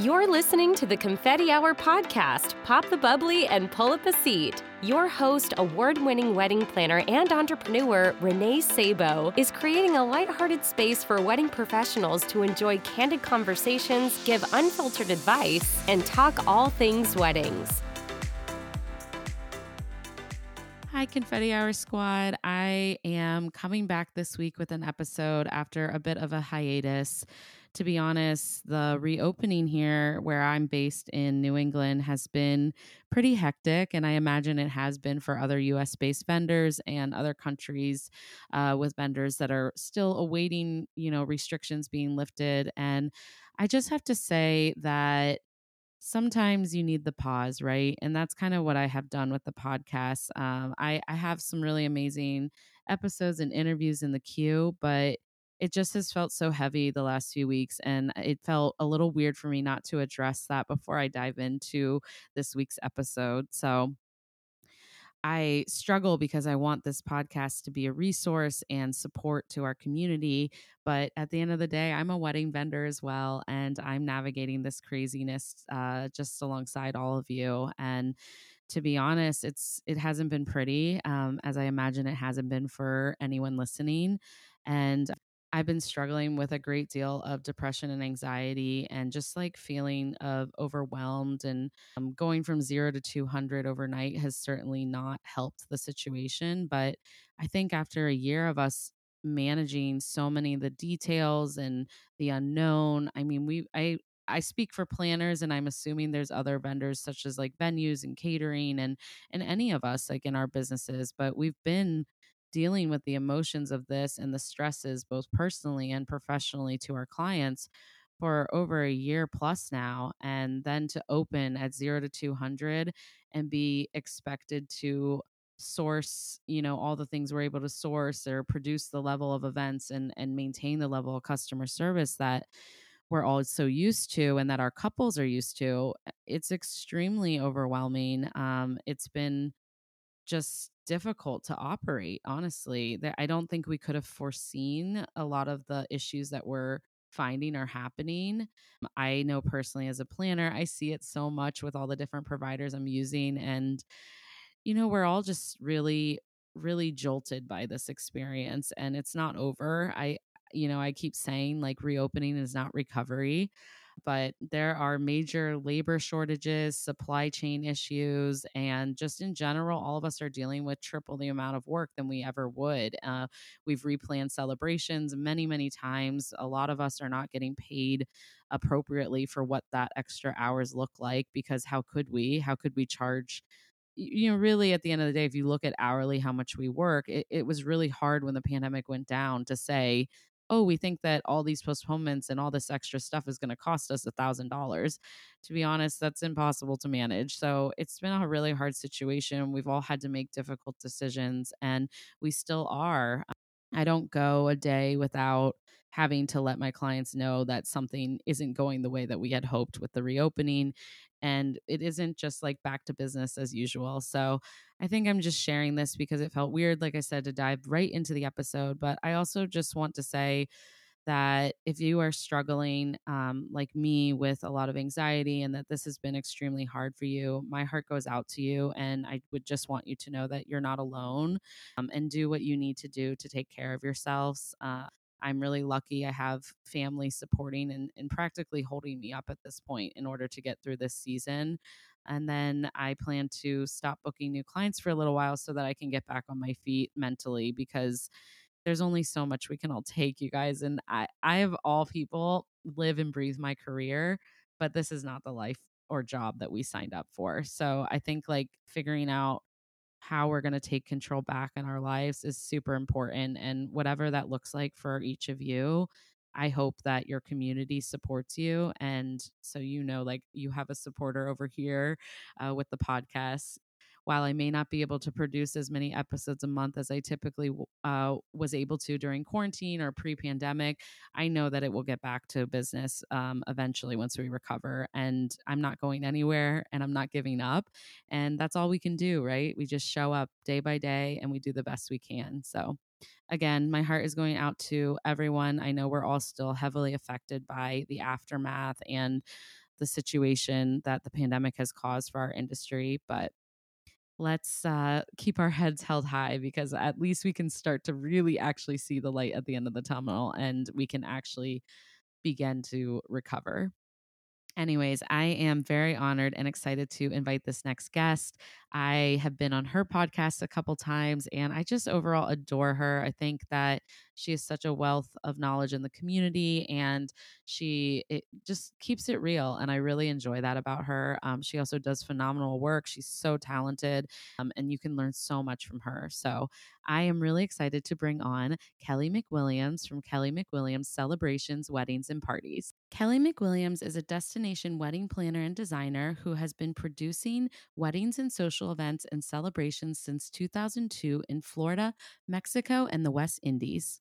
You're listening to the Confetti Hour podcast. Pop the bubbly and pull up a seat. Your host, award winning wedding planner and entrepreneur Renee Sabo, is creating a lighthearted space for wedding professionals to enjoy candid conversations, give unfiltered advice, and talk all things weddings. Hi, Confetti Hour Squad. I am coming back this week with an episode after a bit of a hiatus to be honest, the reopening here, where I'm based in New England, has been pretty hectic. And I imagine it has been for other US based vendors and other countries uh, with vendors that are still awaiting, you know, restrictions being lifted. And I just have to say that sometimes you need the pause, right? And that's kind of what I have done with the podcast. Um, I, I have some really amazing episodes and interviews in the queue, but it just has felt so heavy the last few weeks and it felt a little weird for me not to address that before I dive into this week's episode. So I struggle because I want this podcast to be a resource and support to our community. But at the end of the day, I'm a wedding vendor as well, and I'm navigating this craziness uh, just alongside all of you. And to be honest, it's it hasn't been pretty, um, as I imagine it hasn't been for anyone listening. And I've been struggling with a great deal of depression and anxiety and just like feeling of overwhelmed and um, going from 0 to 200 overnight has certainly not helped the situation, but I think after a year of us managing so many of the details and the unknown, I mean, we I I speak for planners and I'm assuming there's other vendors such as like venues and catering and and any of us like in our businesses, but we've been dealing with the emotions of this and the stresses, both personally and professionally, to our clients for over a year plus now. And then to open at zero to 200 and be expected to source you know all the things we're able to source or produce the level of events and and maintain the level of customer service that we're all so used to and that our couples are used to it's extremely overwhelming um it's been just difficult to operate honestly that i don't think we could have foreseen a lot of the issues that we're finding are happening. I know personally as a planner i see it so much with all the different providers i'm using and you know we're all just really really jolted by this experience and it's not over. I you know i keep saying like reopening is not recovery but there are major labor shortages, supply chain issues, and just in general, all of us are dealing with triple the amount of work than we ever would. Uh, we've replanned celebrations many, many times. A lot of us are not getting paid appropriately for what that extra hours look like because how could we? How could we charge? you know, really at the end of the day, if you look at hourly how much we work, it, it was really hard when the pandemic went down to say, oh, we think that all these postponements and all this extra stuff is going to cost us a thousand dollars. To be honest, that's impossible to manage. So it's been a really hard situation. We've all had to make difficult decisions and we still are. I don't go a day without having to let my clients know that something isn't going the way that we had hoped with the reopening. And it isn't just like back to business as usual. So I think I'm just sharing this because it felt weird, like I said, to dive right into the episode. But I also just want to say, that if you are struggling um, like me with a lot of anxiety and that this has been extremely hard for you, my heart goes out to you. And I would just want you to know that you're not alone um, and do what you need to do to take care of yourselves. Uh, I'm really lucky. I have family supporting and, and practically holding me up at this point in order to get through this season. And then I plan to stop booking new clients for a little while so that I can get back on my feet mentally because there's only so much we can all take, you guys. And I, I have all people live and breathe my career, but this is not the life or job that we signed up for. So I think like figuring out how we're going to take control back in our lives is super important. And whatever that looks like for each of you, I hope that your community supports you. And so, you know, like you have a supporter over here uh, with the podcast while I may not be able to produce as many episodes a month as I typically uh, was able to during quarantine or pre pandemic, I know that it will get back to business um, eventually once we recover. And I'm not going anywhere and I'm not giving up. And that's all we can do, right? We just show up day by day and we do the best we can. So, again, my heart is going out to everyone. I know we're all still heavily affected by the aftermath and the situation that the pandemic has caused for our industry. But let's uh, keep our heads held high because at least we can start to really actually see the light at the end of the tunnel and we can actually begin to recover. Anyways, I am very honored and excited to invite this next guest. I have been on her podcast a couple times and I just overall adore her. I think that she has such a wealth of knowledge in the community and she it just keeps it real. And I really enjoy that about her. Um, she also does phenomenal work. She's so talented um, and you can learn so much from her. So I am really excited to bring on Kelly McWilliams from Kelly McWilliams Celebrations, Weddings, and Parties. Kelly McWilliams is a destination wedding planner and designer who has been producing weddings and social events and celebrations since 2002 in Florida, Mexico, and the West Indies.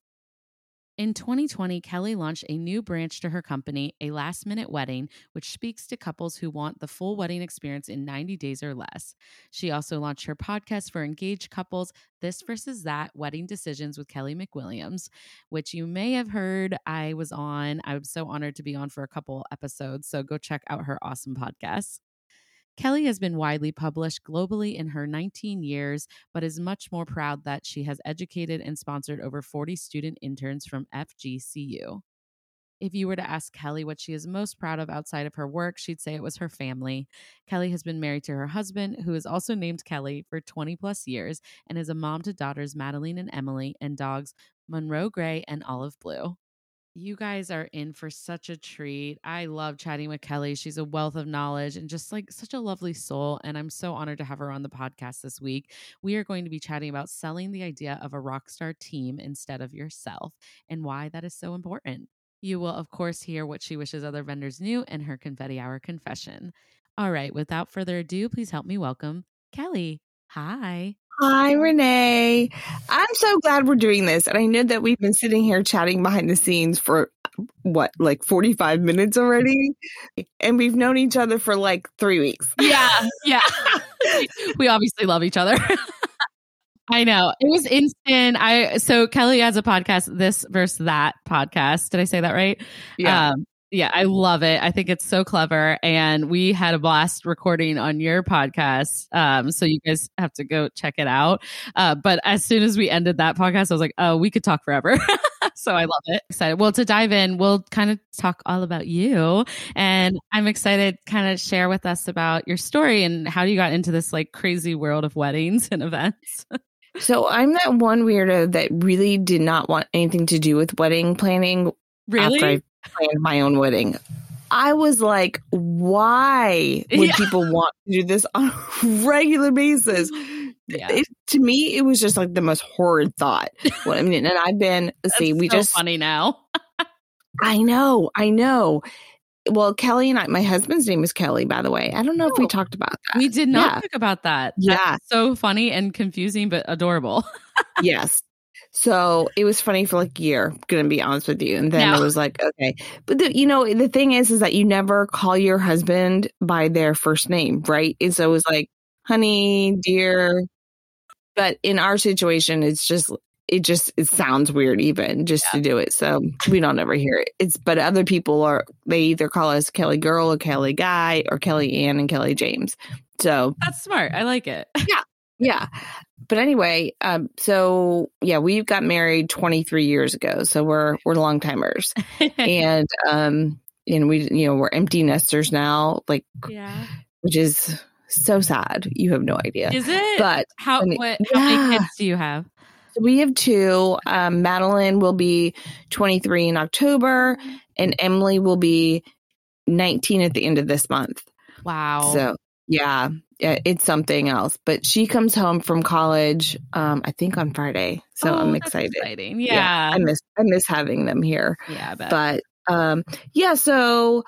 In 2020, Kelly launched a new branch to her company, A Last Minute Wedding, which speaks to couples who want the full wedding experience in 90 days or less. She also launched her podcast for engaged couples, This versus That Wedding Decisions with Kelly McWilliams, which you may have heard I was on. I was so honored to be on for a couple episodes. So go check out her awesome podcast. Kelly has been widely published globally in her 19 years, but is much more proud that she has educated and sponsored over 40 student interns from FGCU. If you were to ask Kelly what she is most proud of outside of her work, she'd say it was her family. Kelly has been married to her husband, who is also named Kelly, for 20 plus years and is a mom to daughters Madeline and Emily and dogs Monreau Gray and Olive Bleu. You guys are in for such a treat. I love chatting with Kelly. She's a wealth of knowledge and just like such a lovely soul. And I'm so honored to have her on the podcast this week. We are going to be chatting about selling the idea of a rock star team instead of yourself and why that is so important. You will, of course, hear what she wishes other vendors knew and her confetti hour confession. All right, without further ado, please help me welcome Kelly. Hi. Hi, Renee. I'm so glad we're doing this. And I know that we've been sitting here chatting behind the scenes for what, like 45 minutes already? And we've known each other for like three weeks. Yeah. Yeah. we obviously love each other. I know. It was instant. I so Kelly has a podcast, this versus that podcast. Did I say that right? Yeah. Um, yeah, I love it. I think it's so clever. And we had a blast recording on your podcast. Um, so you guys have to go check it out. Uh, but as soon as we ended that podcast, I was like, oh, we could talk forever. so I love it. Excited. Well, to dive in, we'll kind of talk all about you. And I'm excited kind of share with us about your story and how you got into this like crazy world of weddings and events. so I'm that one weirdo that really did not want anything to do with wedding planning. Really? Planned my own wedding. I was like, why would yeah. people want to do this on a regular basis? Yeah. It, to me, it was just like the most horrid thought. Well, I mean, and I've been, see, we so just funny now. I know, I know. Well, Kelly and I, my husband's name is Kelly, by the way. I don't know oh, if we oh, talked about that. We did not yeah. talk about that. Yeah. That's so funny and confusing, but adorable. yes. So it was funny for like a year, gonna be honest with you. And then no. it was like, okay. But the, you know, the thing is, is that you never call your husband by their first name, right? And so it was like, honey, dear. But in our situation, it's just, it just, it sounds weird even just yeah. to do it. So we don't ever hear it. It's, but other people are, they either call us Kelly girl or Kelly guy or Kelly Ann and Kelly James. So that's smart. I like it. Yeah. Yeah but anyway, um, so yeah, we got married 23 years ago, so we're we're long timers, and um, and we you know we're empty nesters now, like yeah, which is so sad. You have no idea, is it? But how what, how yeah. many kids do you have? we have two. Um, Madeline will be 23 in October, and Emily will be 19 at the end of this month. Wow. So yeah, it's something else. But she comes home from college, um, I think on Friday. So oh, I'm excited. Exciting. Yeah. yeah. I miss I miss having them here. Yeah, but um, yeah. So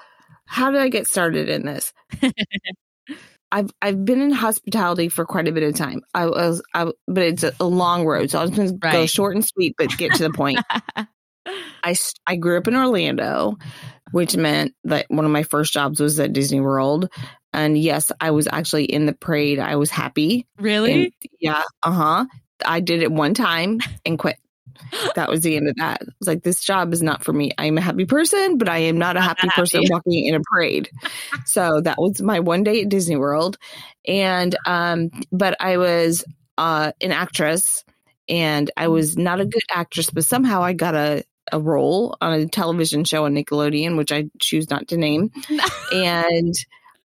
how did I get started in this? I've I've been in hospitality for quite a bit of time. I was, I, but it's a, long road, so I was going right. to go short and sweet, but get to the point. I I grew up in Orlando, which meant that one of my first jobs was at Disney World, and yes, I was actually in the parade. I was happy. Really? And yeah. Uh huh. I did it one time and quit. that was the end of that. I was like, this job is not for me. I am a happy person, but I am not a happy, happy. person walking in a parade. so that was my one day at Disney World. And, um, but I was uh, an actress and I mm. was not a good actress, but somehow I got a, a role on a television show on Nickelodeon, which I choose not to name. and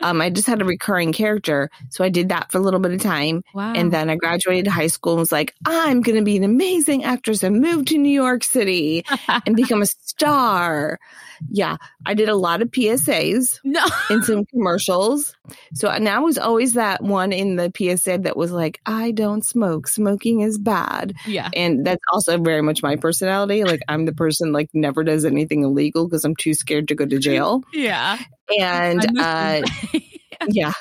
um, I just had a recurring character. So I did that for a little bit of time. Wow. And then I graduated high school and was like, I'm going to be an amazing actress and move to New York City and become a star. Yeah. I did a lot of PSAs no. in some commercials. So now was always that one in the PSA that was like, I don't smoke. Smoking is bad. Yeah. And that's also very much my personality. Like I'm the person like never does anything illegal because I'm too scared to go to jail. Yeah. And uh yeah.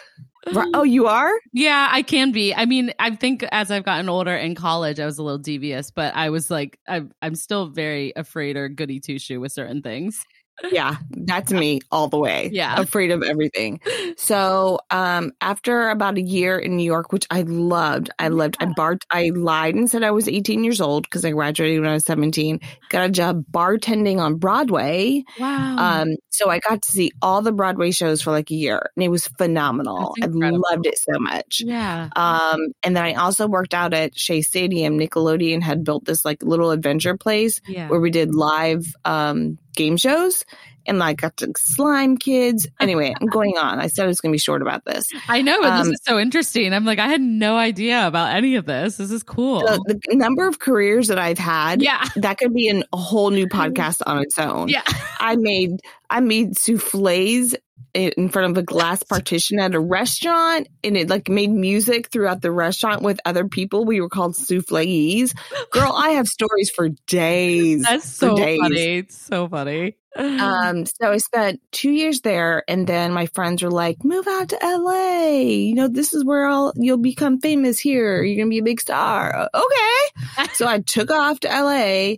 Oh, you are? Yeah, I can be. I mean, I think as I've gotten older in college, I was a little devious, but I was like, I'm, I'm still very afraid or goody two shoe with certain things yeah, that's me all the way. Yeah. Afraid of everything. So, um, after about a year in New York, which I loved, I loved, I bar, I lied and said I was 18 years old because I graduated when I was 17, got a job bartending on Broadway. Wow. Um, so I got to see all the Broadway shows for like a year and it was phenomenal. I loved it so much. Yeah. Um, and then I also worked out at Shea Stadium. Nickelodeon had built this like little adventure place yeah. where we did live, um, game shows and like got to slime kids. Anyway, I'm going on. I said I was going to be short about this. I know. Um, this is so interesting. I'm like, I had no idea about any of this. This is cool. The, the number of careers that I've had, yeah, that could be an, a whole new podcast on its own. Yeah, I made I made souffles in front of a glass partition at a restaurant and it like made music throughout the restaurant with other people. We were called souffles. Girl, I have stories for days. That's so days. funny. It's so funny. um, so I spent two years there and then my friends were like, move out to LA. You know, this is where all you'll become famous here. You're gonna be a big star. Okay. so I took off to LA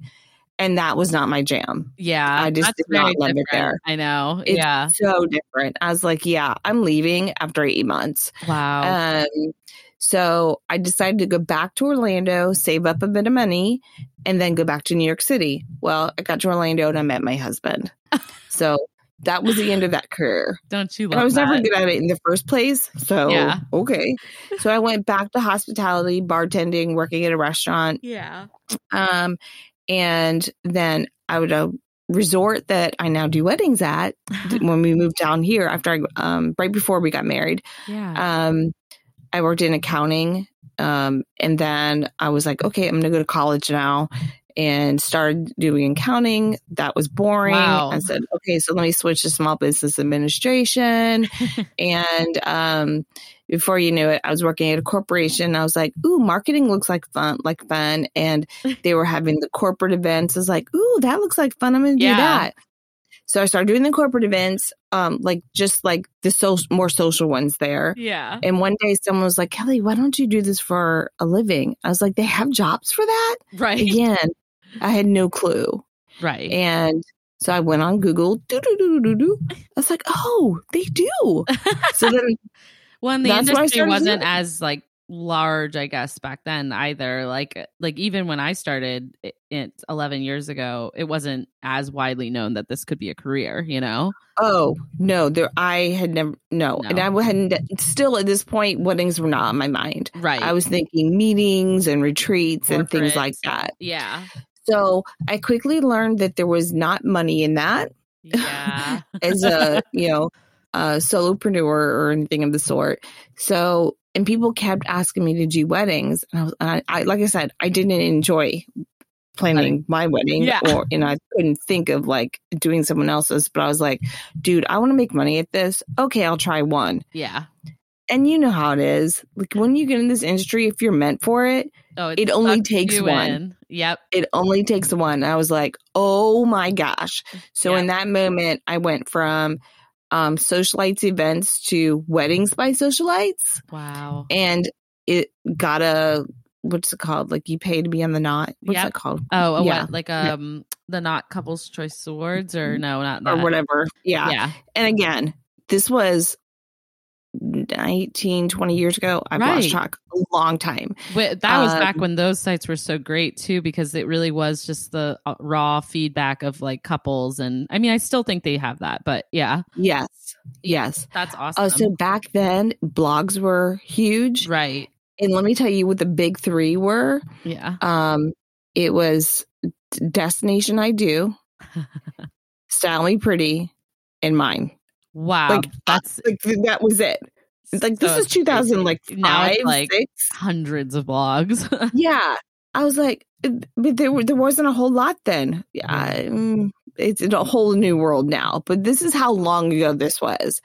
and that was not my jam. Yeah, I just did not love different. it there. I know. It's yeah, so different. I was like, yeah, I'm leaving after eight months. Wow. Um, so I decided to go back to Orlando, save up a bit of money, and then go back to New York City. Well, I got to Orlando and I met my husband. so that was the end of that career. Don't you? I was that? never good at it in the first place. So yeah. okay. So I went back to hospitality, bartending, working at a restaurant. Yeah. Um, and then I would a resort that I now do weddings at when we moved down here after I um right before we got married. Yeah. Um I worked in accounting. Um and then I was like, okay, I'm gonna go to college now and started doing accounting. That was boring. Wow. I said, okay, so let me switch to small business administration. and um before you knew it, I was working at a corporation. I was like, ooh, marketing looks like fun, like fun. And they were having the corporate events. I was like, ooh, that looks like fun. I'm going to yeah. do that. So I started doing the corporate events, um, like just like the so more social ones there. Yeah. And one day someone was like, Kelly, why don't you do this for a living? I was like, they have jobs for that? Right. Again, I had no clue. Right. And so I went on Google. Doo, doo, doo, doo, doo. I was like, oh, they do. so then well, the That's industry wasn't as like large, I guess, back then either. Like, like even when I started it, it 11 years ago, it wasn't as widely known that this could be a career. You know? Oh no, there I had never no, no. and I hadn't. Still at this point, weddings were not on my mind. Right. I was thinking meetings and retreats and things like that. Yeah. So I quickly learned that there was not money in that. Yeah. as a you know a solopreneur or anything of the sort. So, and people kept asking me to do weddings. And I, was, I, I like I said, I didn't enjoy planning my wedding yeah. or you know I couldn't think of like doing someone else's but I was like dude I want to make money at this okay I'll try one yeah and you know how it is like when you get in this industry if you're meant for it oh, it, it only takes one in. yep it only takes one I was like oh my gosh so yep. in that moment I went from um, socialites events to weddings by socialites. Wow. And it got a what's it called? Like you pay to be on the knot. What's yep. it called? Oh, yeah. what? Like um the knot couples choice awards or no, not that. Or whatever. Yeah. Yeah. And again, this was 19, 20 years ago. I've right. lost track a long time. But that was um, back when those sites were so great too, because it really was just the uh, raw feedback of like couples. And I mean, I still think they have that, but yeah. Yes. Yes. That's awesome. Oh, so back then blogs were huge. Right. And let me tell you what the big three were. Yeah. Um, it was Destination I Do, Style Me Pretty, and mine. Wow, like that's like that was it. It's like so this is 2000 like now five, like six? hundreds of blogs. yeah, I was like, but there there wasn't a whole lot then. Yeah, mm, it's a whole new world now. But this is how long ago this was.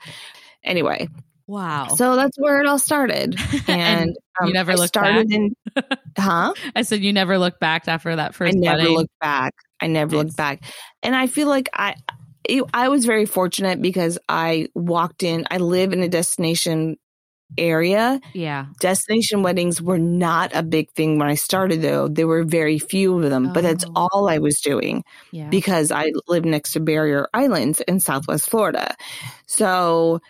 Anyway, Wow. So that's where it all started. And, and um, you never looked started back. In, huh? I said you never looked back after that first. I never wedding. looked back. I never nice. looked back. And I feel like I I was very fortunate because I walked in, I live in a destination area. Yeah. Destination weddings were not a big thing when I started though. There were very few of them, oh. but that's oh. all I was doing yeah. because I live next to Barrier Islands in Southwest Florida. So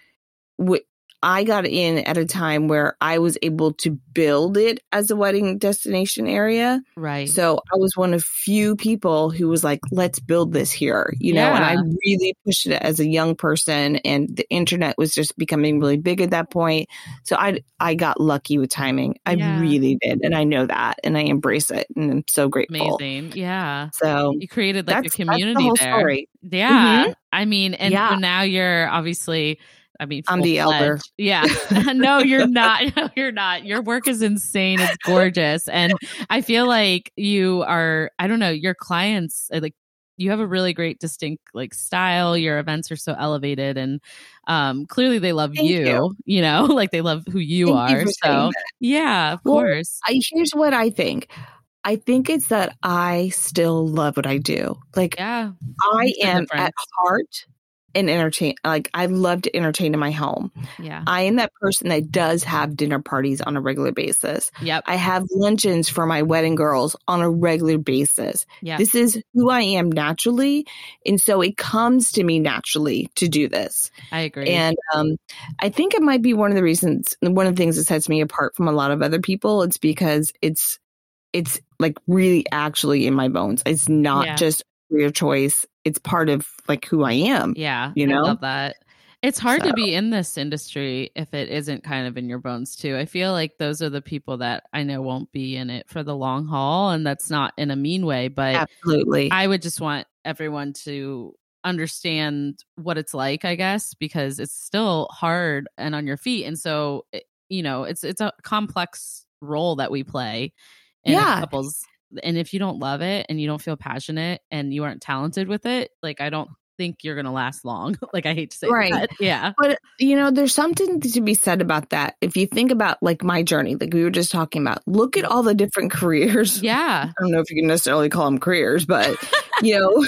I got in at a time where I was able to build it as a wedding destination area. Right. So I was one of few people who was like, let's build this here, you know, and I really pushed it as a young person and the internet was just becoming really big at that point. So I, I got lucky with timing. I yeah. really did. And I know that and I embrace it and I'm so grateful. Amazing. Yeah. So you created like a community the there. Story. Yeah. Mm-hmm. I mean, and yeah. so now you're obviously I mean, I'm the elder. Yeah. no, you're not. No, you're not. Your work is insane. It's gorgeous. And I feel like you are, I don't know, your clients, uh, like, you have a really great distinct like style your events are so elevated and um clearly they love you, you, you know like they love who you Thank are you so yeah of well, course I, here's what i think I think it's that I still love what I do. Like, yeah, I am at heart and entertain like I love to entertain in my home. Yeah. I am that person that does have dinner parties on a regular basis. Yep. I have luncheons for my wedding girls on a regular basis. Yeah. This is who I am naturally. And so it comes to me naturally to do this. I agree. And um, I think it might be one of the reasons one of the things that sets me apart from a lot of other people. It's because it's it's like really actually in my bones. It's not yeah. just your choice. It's part of like who I am. Yeah. You know, I love that. It's hard so. to be in this industry if it isn't kind of in your bones too. I feel like those are the people that I know won't be in it for the long haul. And that's not in a mean way, but absolutely. I would just want everyone to understand what it's like, I guess, because it's still hard and on your feet. And so, eh, you know, it's it's a complex role that we play in yeah. couples and if you don't love it and you don't feel passionate and you aren't talented with it like i don't think you're going to last long. Like i hate to say right. that. yeah. But you know there's something to be said about that. If you think about like my journey like we were just talking about look at all the different careers. Yeah. I don't know if you can necessarily call them careers but you know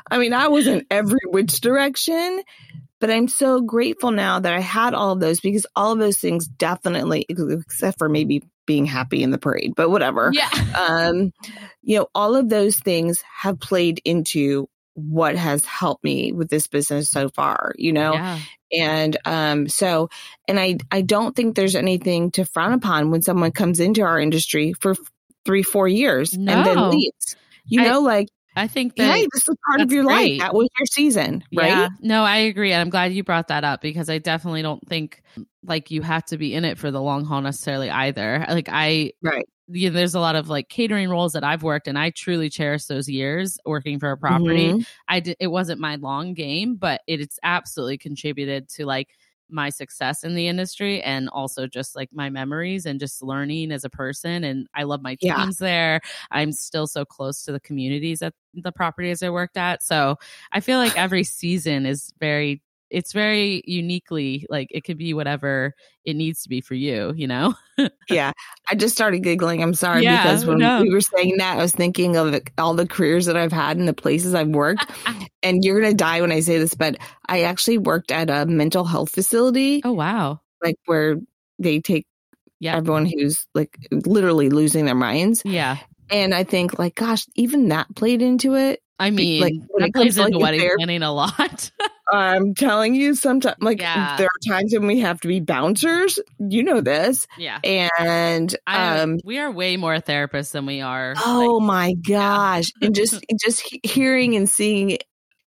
i mean i was in every which direction but I'm so grateful now that I had all of those because all of those things definitely, except for maybe being happy in the parade, but whatever. Yeah. Um, you know, all of those things have played into what has helped me with this business so far, you know? Yeah. And um, so, and I, I don't think there's anything to frown upon when someone comes into our industry for three, four years no. and then leaves. You I, know, like I think that hey, this is part of your great. life. That was your season, right? Yeah. No, I agree. And I'm glad you brought that up because I definitely don't think like you have to be in it for the long haul necessarily either. Like I right. You know, there's a lot of like catering roles that I've worked and I truly cherish those years working for a property. Mm-hmm. I did it wasn't my long game, but it, it's absolutely contributed to like my success in the industry and also just like my memories and just learning as a person. And I love my teams yeah. there. I'm still so close to the communities at the properties I worked at. So I feel like every season is very it's very uniquely like it could be whatever it needs to be for you, you know? yeah. I just started giggling. I'm sorry yeah, because oh, when no. we were saying that, I was thinking of all the careers that I've had and the places I've worked. and you're going to die when I say this, but I actually worked at a mental health facility. Oh, wow. Like where they take yeah. everyone who's like literally losing their minds. Yeah. And I think like, gosh, even that played into it. I mean, like, that it plays into like wedding planning a lot. I'm telling you, sometimes like yeah. there are times when we have to be bouncers. You know this, yeah. And um, I, we are way more therapists than we are. Oh like, my gosh! Yeah. and just just hearing and seeing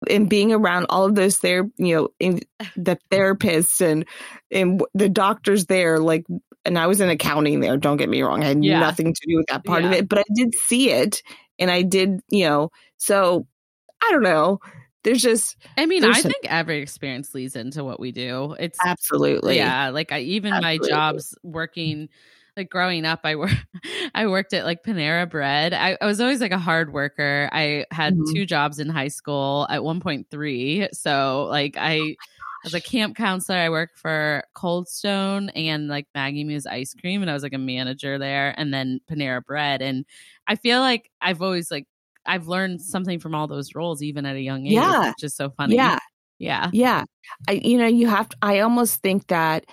and being around all of those there, you know, in the therapists and and the doctors there, like, and I was in accounting there. Don't get me wrong; I had yeah. nothing to do with that part of it, but I did see it, and I did, you know, so I don't know. There's just, I mean, I some, think every experience leads into what we do. It's absolutely, yeah. Like I, even absolutely. my jobs working like growing up, I work, I worked at like Panera Bread. I, I was always like a hard worker. I had mm-hmm. two jobs in high school at 1.3. So like I, as a camp counselor, I worked for Cold Stone and like Maggie Moo's ice cream, and I was like a manager there, and then Panera Bread. And I feel like I've always like I've learned something from all those roles, even at a young age. Yeah, which is so funny. Yeah, yeah, yeah. I, you know, you have. To, I almost think that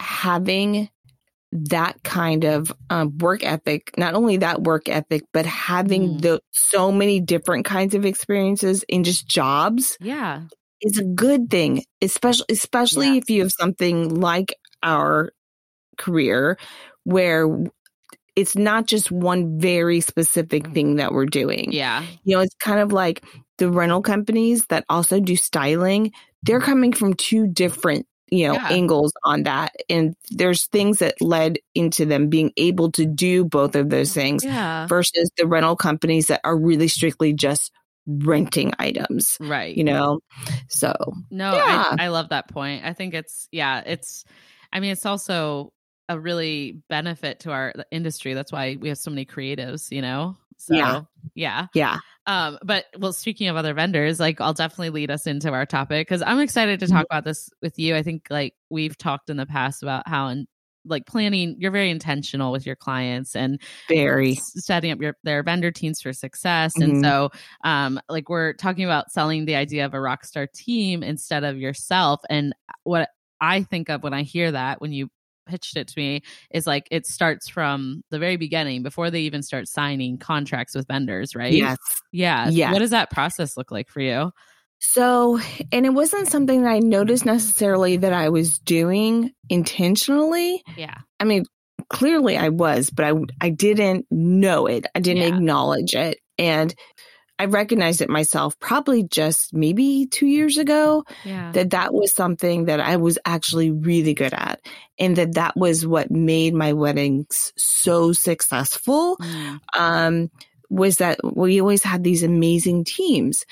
having that kind of um, work ethic not only that work ethic but having mm. the so many different kinds of experiences in just jobs yeah is a good thing especially especially yeah. if you have something like our career where it's not just one very specific mm. thing that we're doing yeah you know it's kind of like the rental companies that also do styling they're coming from two different you know, yeah. angles on that. And there's things that led into them being able to do both of those things yeah. versus the rental companies that are really strictly just renting items. Right. You know, so. No, yeah. I, I love that point. I think it's, yeah, it's, I mean, it's also a really benefit to our industry. That's why we have so many creatives, you know? So, yeah. Yeah. Yeah. Um, but well, speaking of other vendors, like I'll definitely lead us into our topic because I'm excited to talk mm-hmm. about this with you. I think like we've talked in the past about how and like planning you're very intentional with your clients and very setting up your their vendor teams for success mm-hmm. and so um like we're talking about selling the idea of a rock star team instead of yourself and what I think of when I hear that when you pitched it to me is like it starts from the very beginning before they even start signing contracts with vendors, right? Yes. Yeah. Yeah. What does that process look like for you? So, and it wasn't something that I noticed necessarily that I was doing intentionally. Yeah. I mean, clearly I was, but I I didn't know it. I didn't yeah. acknowledge it. And I recognized it myself probably just maybe two years ago yeah. that that was something that I was actually really good at and that that was what made my weddings so successful. Mm. Um, was that we always had these amazing teams.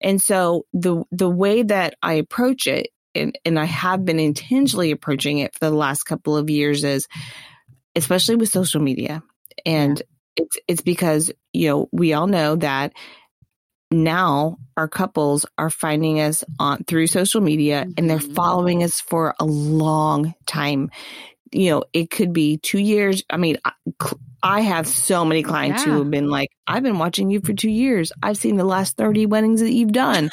And so the, the way that I approach it and, and I have been intentionally approaching it for the last couple of years is especially with social media and yeah. it's, it's because, you know, we all know that now our couples are finding us on through social media mm-hmm. and they're mm-hmm. following us for a long time. You know, it could be two years. I mean, I have so many clients yeah. who have been like, I've been watching you for two years. I've seen the last 30 weddings that you've done.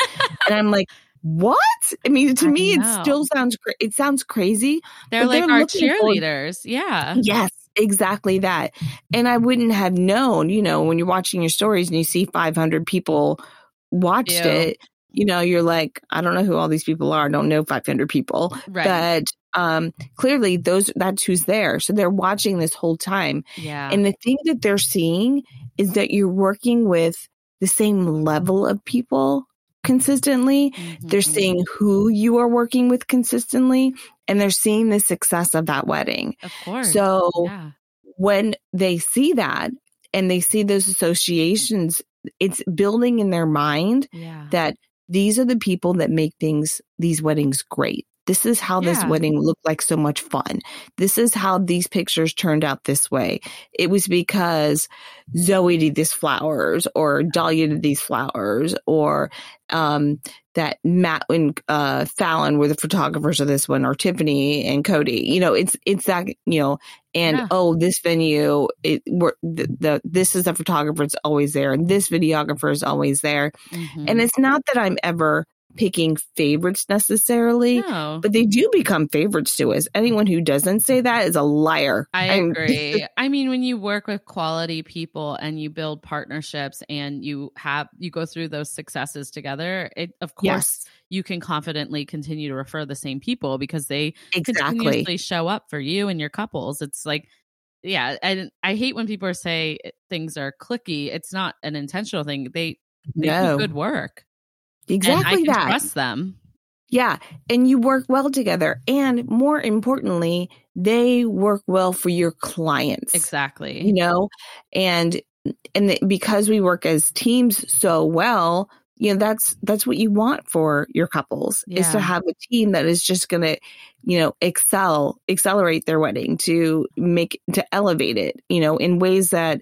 and I'm like, what? I mean, to I me, know. it still sounds, it sounds crazy. They're like they're our cheerleaders. For, yeah. Yes exactly that. And I wouldn't have known, you know, when you're watching your stories and you see 500 people watched Ew. it, you know, you're like, I don't know who all these people are. I don't know 500 people, right. but um, clearly those that's who's there. So they're watching this whole time. Yeah. And the thing that they're seeing is that you're working with the same level of people consistently. Mm-hmm. They're seeing who you are working with consistently and they're seeing the success of that wedding. Of course. So yeah. when they see that and they see those associations, it's building in their mind yeah. that these are the people that make things, these weddings great. This is how yeah. this wedding looked like so much fun. This is how these pictures turned out this way. It was because Zoe did these flowers or Dahlia did these flowers or um, that Matt and uh, Fallon were the photographers of this one, or Tiffany and Cody. You know, it's it's that you know, and yeah. oh, this venue, it we're, the, the this is the photographer. It's always there, and this videographer is always there. Mm-hmm. And it's not that I'm ever picking favorites necessarily, No. but they do become favorites to us. Anyone who doesn't say that is a liar. I I'm- agree. I mean, when you work with quality people and you build partnerships and you have you go through those successes together, it of course yes, you can confidently continue to refer the same people because they exactly. continuously show up for you and your couples. It's like, yeah, and I hate when people say things are clicky. It's not an intentional thing. They they No, do good work, exactly that. trust them. Yeah. And you work well together. And more importantly, they work well for your clients. Exactly. You know, and and because we work as teams so well, you know, that's that's what you want for your couples is to have a team that is just gonna, you know, excel, accelerate their wedding to make to elevate it, you know, in ways that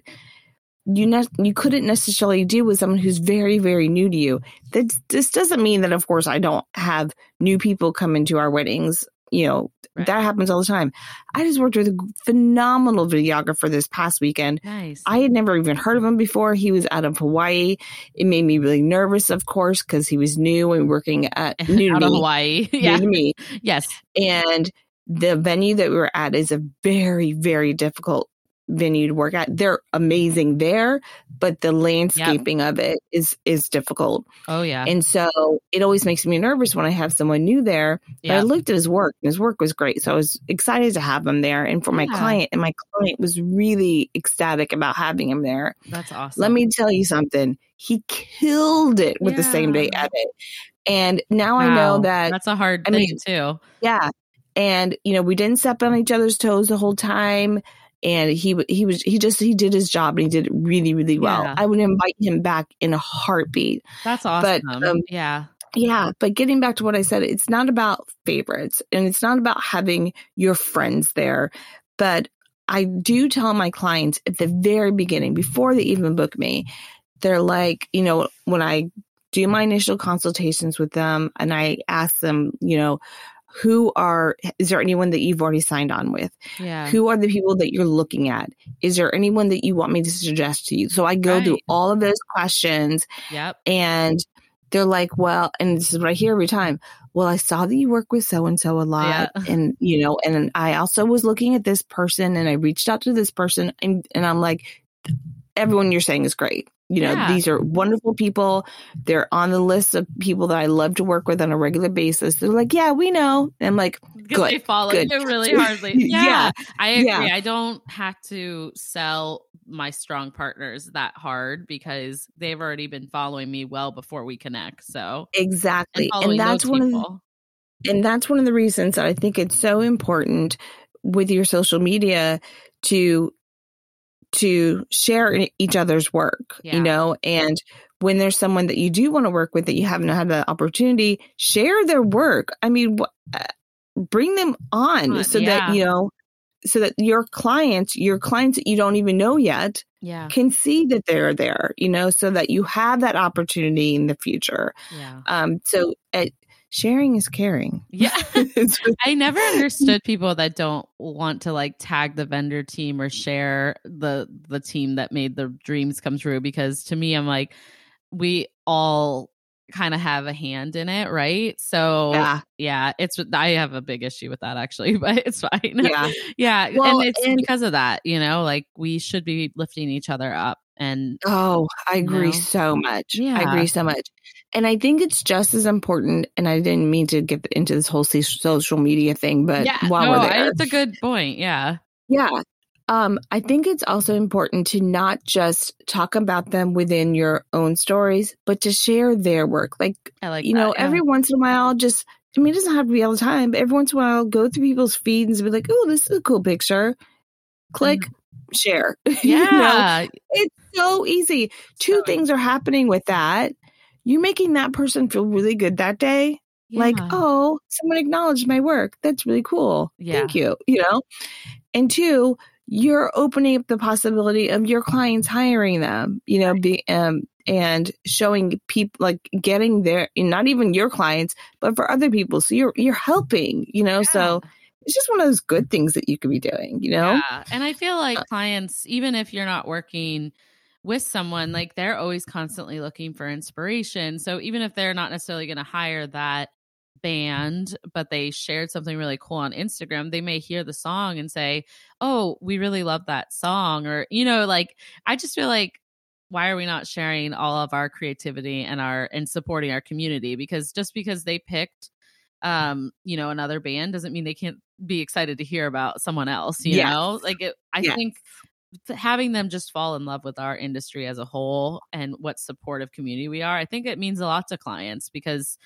you ne- you couldn't necessarily do with someone who's very very new to you. That this doesn't mean that of course I don't have new people come into our weddings. You know Right. that happens all the time. I just worked with a phenomenal videographer this past weekend. Nice. I had never even heard of him before. He was out of Hawaii. It made me really nervous, of course, because he was new and working at new to out of me, Hawaii. new to me. Yes. And the venue that we were at is a very, very difficult venue to work at. They're amazing there, but the landscaping of it is is difficult. Oh yeah. And so it always makes me nervous when I have someone new there. But I looked at his work and his work was great. So I was excited to have him there and for my client and my client was really ecstatic about having him there. That's awesome. Let me tell you something. He killed it with the same day edit. And now I know that that's a hard I thing mean, too. yeah. And you know, we didn't step on each other's toes the whole time. And he he was he just he did his job and he did it really really well. Yeah. I would invite him back in a heartbeat. That's But, awesome. um, yeah. Yeah, but getting back to what I said, it's not about favorites and it's not about having your friends there. But I do tell my clients at the very beginning, before they even book me, they're like, you know, when I do my initial consultations with them and I ask them, you know, who are, is there anyone that you've already signed on with? Yeah. Who are the people that you're looking at? Is there anyone that you want me to suggest to you? So I go through all of those questions Yep. and they're like, well, and this is what I hear every time. Well, I saw that you work with so and so a lot, Yeah. and you know, and I also was looking at this person, and I reached out to this person, and and I'm like, everyone you're saying is great. You know, Yeah. these are wonderful people. They're on the list of people that I love to work with on a regular basis. They're like, yeah, we know. And I'm like, Good, they follow good. you really hardly. Yeah, Yeah, I agree. yeah. I don't have to sell my strong partners that hard because they've already been following me well before we connect. So exactly. following And that's one of the, and that's one of the reasons that I think it's so important with your social media to to share each other's work, Yeah. you know, and when there's someone that you do want to work with that you haven't had the opportunity, share their work. I mean, uh, bring them on Uh, so yeah. that you know so that your clients, your clients that you don't even know yet, yeah, can see that they're there, you know, so that you have that opportunity in the future. yeah, Um, so uh, sharing is caring. yeah. I never understood people that don't want to like tag the vendor team or share the the team that made the dreams come true because to me I'm like we all kind of have a hand in it, right? So yeah, yeah, it's I have a big issue with that actually, but it's fine. yeah. yeah, Well, and it's and- because of that, you know, like we should be lifting each other up and Oh, I agree know? so much. Yeah. I agree so much. And I think it's just as important. And I didn't mean to get into this whole social media thing, but yeah, while no, we're there, it's a good point. Yeah, yeah. Um, I think it's also important to not just talk about them within your own stories, but to share their work. Like, I like you know, yeah. every once in a while, just, I mean, it doesn't have to be all the time, but every once in a while, go through people's feeds and be like, oh, this is a cool picture. Click, share. You know? Mm-hmm. yeah, It's so easy. Two So things are happening with that. You're making that person feel really good that day. Like, oh, someone acknowledged my work. That's really cool. Yeah. Thank you. You know? And two, you're opening up the possibility of your clients hiring them, you know, be um and showing people like getting their not even your clients, but for other people. So you're you're helping, you know. So it's just one of those good things that you could be doing, you know? Yeah. And I feel like clients, even if you're not working with someone, like they're always constantly looking for inspiration. So even if they're not necessarily going to hire that band, but they shared something really cool on Instagram, they may hear the song and say, Oh, we really love that song. Or, you know, like I just feel like why are we not sharing all of our creativity and our and supporting our community? Because just because they picked um, you know, another band doesn't mean they can't be excited to hear about someone else, you yes. know? Like it, I yes. think having them just fall in love with our industry as a whole and what supportive community we are, I think it means a lot to clients because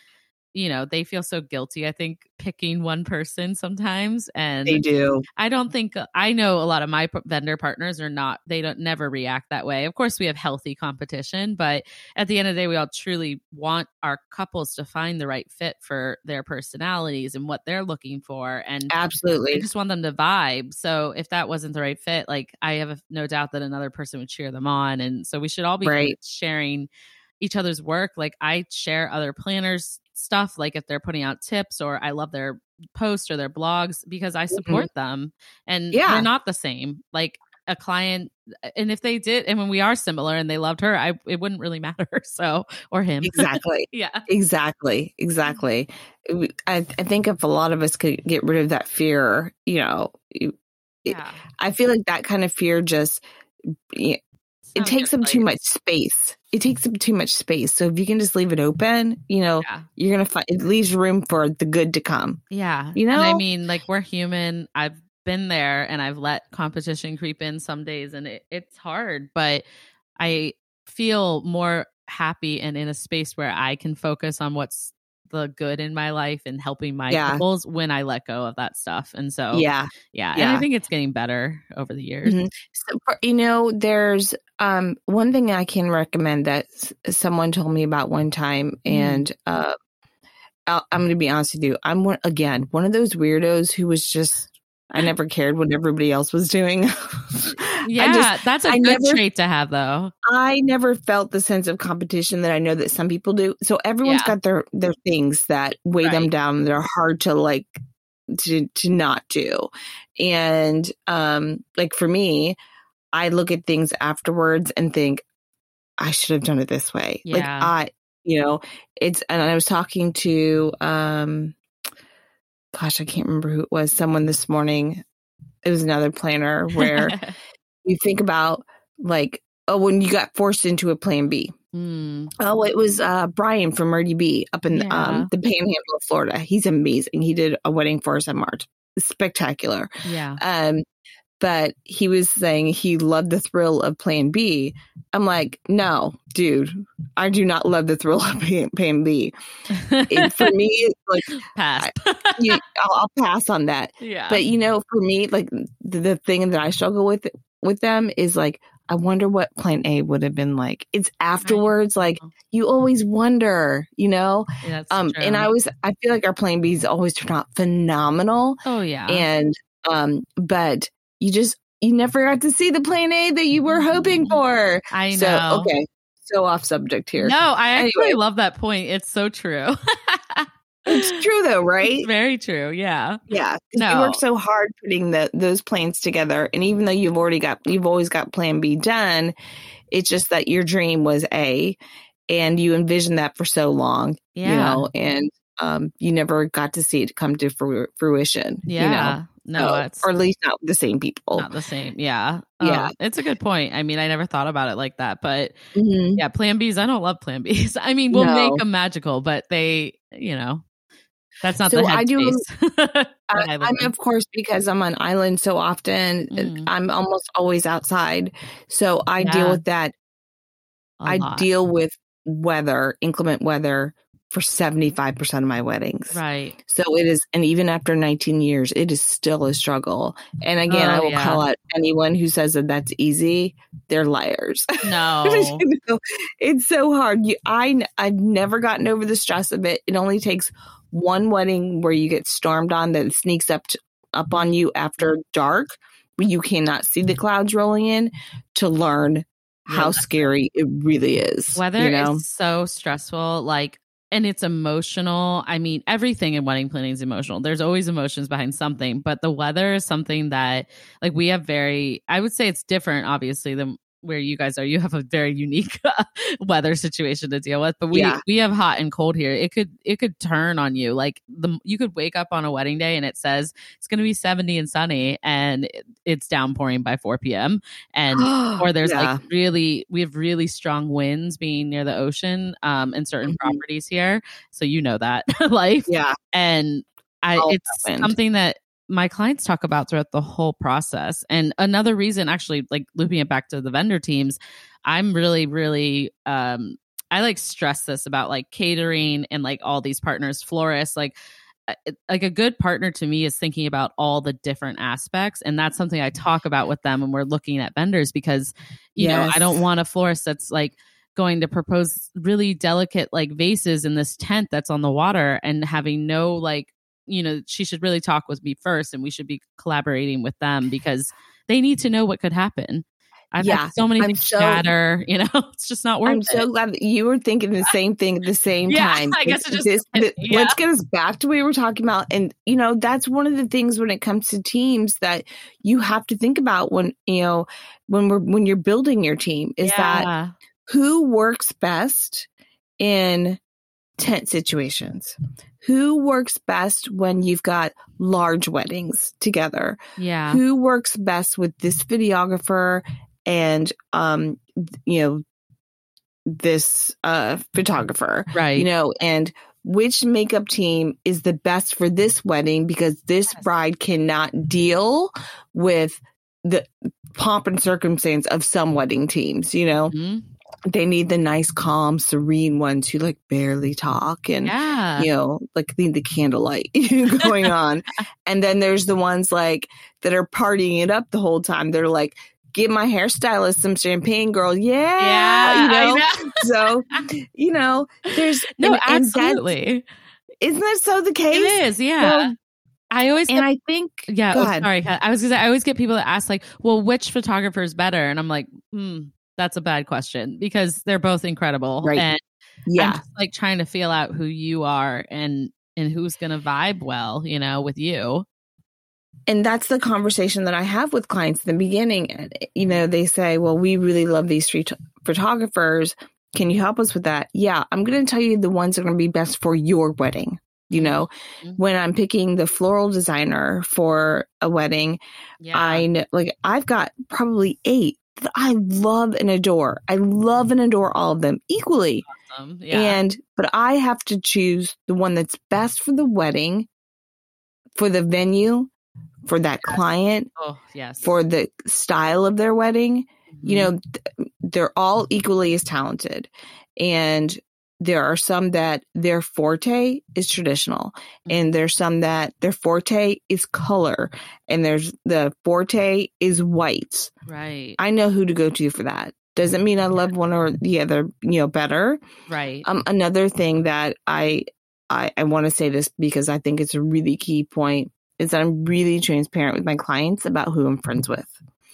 you know they feel so guilty i think picking one person sometimes and they do i don't think uh, i know a lot of my vendor partners are not they don't never react that way of course we have healthy competition but at the end of the day we all truly want our couples to find the right fit for their personalities and what they're looking for and absolutely i just want them to vibe so if that wasn't the right fit like i have no doubt that another person would cheer them on and so we should all be right. sharing each other's work. Like I share other planners stuff, like if they're putting out tips or I love their posts or their blogs because I mm-hmm. support mm-hmm. them and yeah. they're not the same. Like a client and if they did and when we are similar and they loved her i it wouldn't really matter so or him exactly yeah exactly exactly I, I think if a lot of us could get rid of that fear you know it, yeah. i feel like that kind of fear just it takes them too much space. It takes up too much space. So if you can just leave it open, you know, yeah. you're gonna find it leaves room for the good to come. Yeah, you know. And I mean, like we're human. I've been there, and I've let competition creep in some days, and it, it's hard. But I feel more happy and in a space where I can focus on what's the good in my life and helping my yeah. goals when I let go of that stuff. And so, yeah, yeah, yeah. and I think it's getting better over the years. Mm-hmm. So, you know, there's um, one thing I can recommend that someone told me about one time, mm. and uh, i am going to be honest with you. I'm one again one of those weirdos who was just I never cared what everybody else was doing. yeah, just, that's a I good never, trait to have, though. I never felt the sense of competition that I know that some people do. So everyone's yeah. got their their things that weigh right. them down. They're hard to like to to not do, and um, like for me, I look at things afterwards and think I should have done it this way. Yeah. Like I, you know, it's and I was talking to um gosh, I can't remember who it was, someone this morning. It was another planner where you think about like, oh, when you got forced into a plan B. Mm. Oh, it was uh, Brian from Murdy B up in yeah. um, the Panhandle of Florida. He's amazing. He did a wedding for us in March. Spectacular. Yeah. Um, but he was saying he loved the thrill of Plan B. I'm like, no, dude, I do not love the thrill of Plan B. It, for me, it's like pass. I, you, I'll, I'll, pass on that. Yeah. But you know, for me, like the, the thing that I struggle with with them is like, I wonder what Plan A would have been like. It's afterwards, like you always wonder, you know. Yeah, um, true. and I always, I feel like our Plan B's always turn out phenomenal. Oh yeah. And um, but you just you never got to see the plan A that you were hoping mm-hmm. for. I know. So, okay. So off subject here. No, I actually anyway. love that point. It's so true. it's true though, right? It's very true. Yeah. Yeah. No. You work so hard putting the those plans together. And even though you've already got you've always got plan B done, it's just that your dream was A and you envisioned that for so long. Yeah. You know, and um, you never got to see it come to fruition. Yeah. You know? No, or at least not the same people. Not the same. Yeah. Yeah. Um, it's a good point. I mean, I never thought about it like that, but mm-hmm. yeah, plan Bs. I don't love plan Bs. I mean, we'll no. make them magical, but they, you know, that's not so the I do. I, am of course because I'm on island so often. Mm. I'm almost always outside, so I yeah. deal with that. A I lot. deal with weather, inclement weather, for 75% of my weddings. Right. So it is, and even after 19 years, it is still a struggle. And again, oh, I will yeah. call out anyone who says that that's easy. They're liars. No. you know, it's so hard. You, I, I've never gotten over the stress of it. It only takes one wedding where you get stormed on that sneaks up, to, up on you after dark. You cannot see the clouds rolling in to learn how scary it really is. Weather you know? is so stressful. Like and it's emotional. I mean, everything in wedding planning is emotional. There's always emotions behind something, but the weather is something that like we have very I would say it's different obviously than where you guys are. You have a very unique weather situation to deal with, but we Yeah. we have hot and cold here. It could it could turn on you. Like the you could wake up on a wedding day and it says it's going to be 70 and sunny and it's downpouring by 4 p.m. and or there's Yeah. like really we have really strong winds being near the ocean um in certain Mhm. properties here. So you know that life yeah. and I it's something that my clients talk about throughout the whole process. And another reason, actually, like looping it back to the vendor teams, I'm really, really, um, I like stress this about like catering and like all these partners, florists, like. uh, Like a good partner to me is thinking about all the different aspects, and that's something I talk about with them when we're looking at vendors because, you know, I don't want a florist that's like going to propose really delicate like vases in this tent that's on the water and having no like you know she should really talk with me first and we should be collaborating with them because they need to know what could happen i've Yeah, had so many I'm things so- shatter you know it's just not worth I'm it so glad that you were thinking the same thing at the same Yeah, time. I guess it just- This- th- yeah. Let's get us back to what we were talking about. And, you know, that's one of the things when it comes to teams that you have to think about when, you know, when we're, when you're building your team is that who works best in tent situations? Who works best when you've got large weddings together? yeah Who works best with this videographer and um you know this uh photographer? right You know, and which makeup team is the best for this wedding because this Yes. bride cannot deal with the pomp and circumstance of some wedding teams, you know? Mhm. They need the nice, calm, serene ones who like barely talk and yeah you know, like need the candlelight going on. And then there's the ones like that are partying it up the whole time. They're like, give my hairstylist some champagne, girl. Yeah. yeah you know? Know. So, you know, there's no and- and absolutely isn't that so the case? it is yeah Well, i always And get I think Yeah. Oh, sorry. I was gonna say I always get people that ask like, well, which photographer is better? And I'm like, hmm, that's a bad question because they're both incredible. Right. And yeah, like trying to feel out who you are and and who's gonna vibe well, you know, with you. and that's the conversation that I have with clients in the beginning. You know, they say, "Well, we really love these three t- photographers. Can you help us with that?" Yeah, I'm going to tell you the ones that are going to be best for your wedding. You know, Mhm. when I'm picking the floral designer for a wedding, Yeah. I know, like I've got probably eight I love and adore. I love and adore all of them equally. awesome. Yeah. And but I have to choose the one that's best for the wedding, for the venue, for that client, oh yes. for the style of their wedding. You Mhm. know, th- they're all equally as talented. And there are some that their forte is traditional and there's some that their forte is color and there's the forte is whites. right. I know who to go to for that. Doesn't mean I love one or the other, you know, better. right. Um, another thing that I I, I want to say this because I think it's a really key point is that I'm really transparent with my clients about who I'm friends with.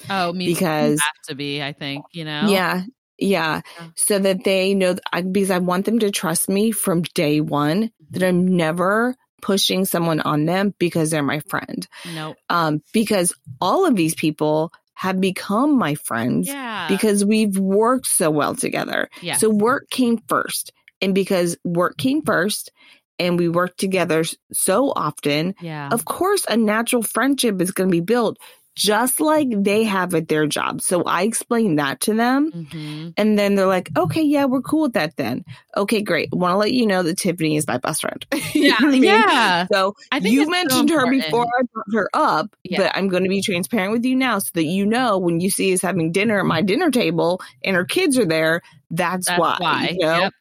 oh, me because- have to be, I think, you know. Yeah, yeah, Yeah. so that they know because I want them to trust me from day one that I'm never pushing someone on them because they're my friend. Nope. Um, because all of these people have become my friends Yeah. because we've worked so well together. yeah. So work came first. And because work came first and we worked together so often, yeah. of course, a natural friendship is going to be built just like they have at their job. So I explained that to them. Mhm. And then they're like, okay, yeah, we're cool with that then. Okay, great. Want to let you know that Tiffany is my best friend. Yeah. I mean? Yeah. So I think you it's so mentioned her before I brought her up, Yeah. but I'm going to be transparent with you now so that you know when you see us having dinner at my dinner table and her kids are there, that's, That's why. why. You know? Yep.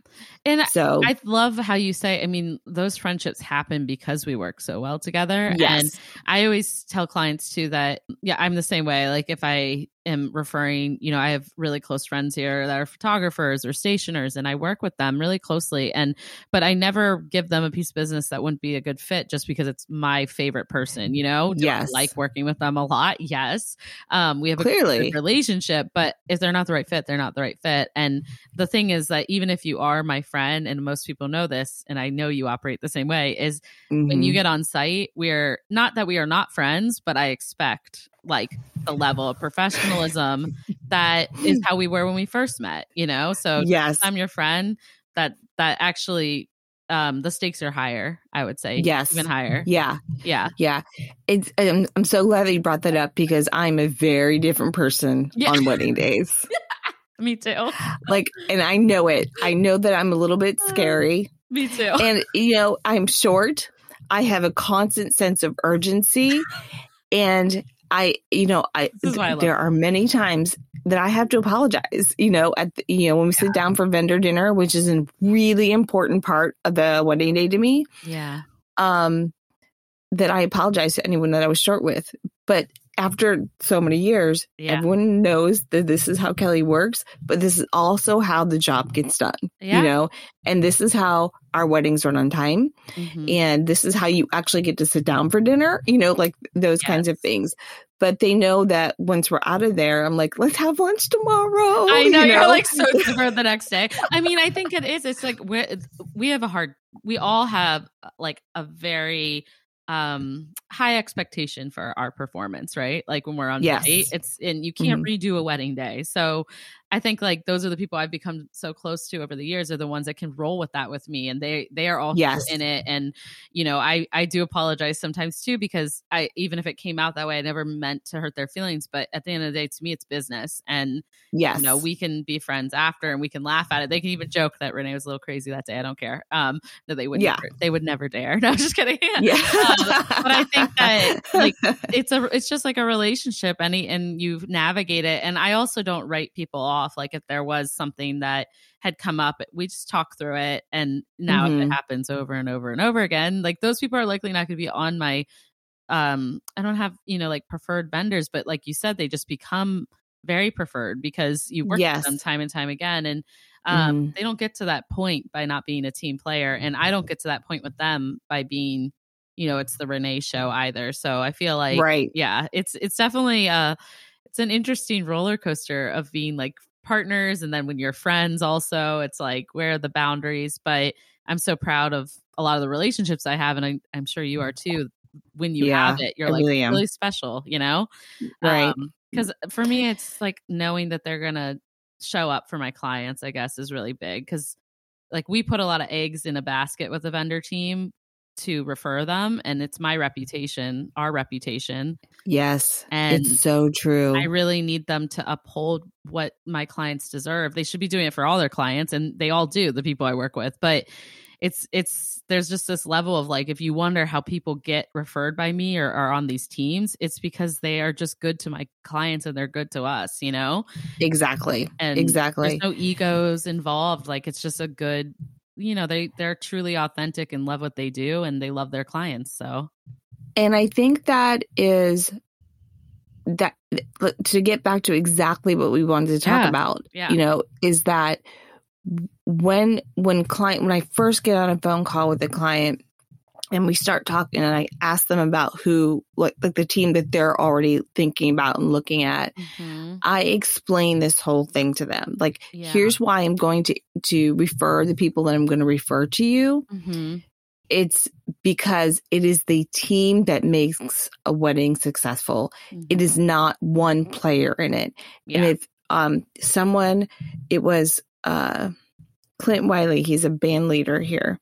And So I love how you say, I mean, those friendships happen because we work so well together. And I always tell clients too that, yeah, I'm the same way. Like if I am referring, you know, I have really close friends here that are photographers or stationers and I work with them really closely. And, but I never give them a piece of business that wouldn't be a good fit just because it's my favorite person, you know? Do I Yes. like working with them a lot. Yes. Um, we have a Clearly. good relationship, but if they're not the right fit, they're not the right fit. And the thing is that even if you are my friend, and most people know this, and I know you operate the same way, is when you Mhm. get on site, we're not that we are not friends, but I expect like the level of professionalism that is how we were when we first met, you know? So yes, I'm your friend that that actually um the stakes are higher, I would say. Yes. Even higher. Yeah. Yeah. Yeah. It's I'm, I'm so glad that you brought that up because I'm a very different person Yeah. on wedding days. Me too. like and I know it. I know that I'm a little bit scary. Me too. and you know i'm short i have a constant sense of urgency and i you know i I there are many times that i have to apologize you know at the, you know when we sit down for vendor dinner which is a really important part of the wedding day to me. Yeah. um that i apologize to anyone that i was short with. But after so many years Yeah. everyone knows that this is how kelly works but this is also how the job gets done Yeah. you know and this is how our weddings run on time Mhm. and this is how you actually get to sit down for dinner you know like those kinds of things but they know that once we're out of there i'm like let's have lunch tomorrow I know you you're like so different the next day. I mean, I think it is. It's like we we have a hard. We all have like a very um high expectation for our performance, right? Like when we're on Yes. date, it's and you can't redo a wedding day. So I think like those are the people I've become so close to over the years are the ones that can roll with that with me, and they they are all Yes. in it. And you know, I I do apologize sometimes too because I even if it came out that way, I never meant to hurt their feelings. But at the end of the day, to me, it's business, and yes you know we can be friends after and we can laugh at it they can even joke that renee was a little crazy that day i don't care um no they would Yeah. never, they would never dare no i'm just kidding yeah Um, but I think that, like, it's a it's just like a relationship and and you navigate it and i also don't write people off like if there was something that had come up we just talk through it and now if Mhm. it happens over and over and over again like those people are likely not going to be on my um i don't have you know like preferred vendors but like you said they just become very preferred because you work Yes. with them time and time again and um Mhm. they don't get to that point by not being a team player and i don't get to that point with them by being you know it's the renee show either so i feel like right yeah it's it's definitely uh it's an interesting roller coaster of being like partners and then when you're friends also it's like where are the boundaries? But i'm so proud of a lot of the relationships i have and I, i'm sure you are too. When you Yeah, have it you're I like really really special you know? Right. Um, because for me it's like knowing that they're gonna show up for my clients i guess is really big because like we put a lot of eggs in a basket with the vendor team to refer them and it's my reputation our reputation yes and it's so true I really need them to uphold what my clients deserve. They should be doing it for all their clients and they all do, the people I work with. But it's it's there's just this level of like if you wonder how people get referred by me or are on these teams, it's because they are just good to my clients and they're good to us, you know? exactly And exactly there's no egos involved. Like it's just a good you know, they they're truly authentic and love what they do and they love their clients. So And I think that is that to get back to exactly what we wanted to talk Yeah. about, Yeah. you know, is that when when client when I first get on a phone call with a client and we start talking and I ask them about who like like the team that they're already thinking about and looking at, I explain this whole thing to them. Like Yeah. here's why I'm going to to refer the people that I'm going to refer to you Mhm. it's because it is the team that makes a wedding successful. It is not one player in it. And if um someone it was uh Clint Wiley, he's a band leader here.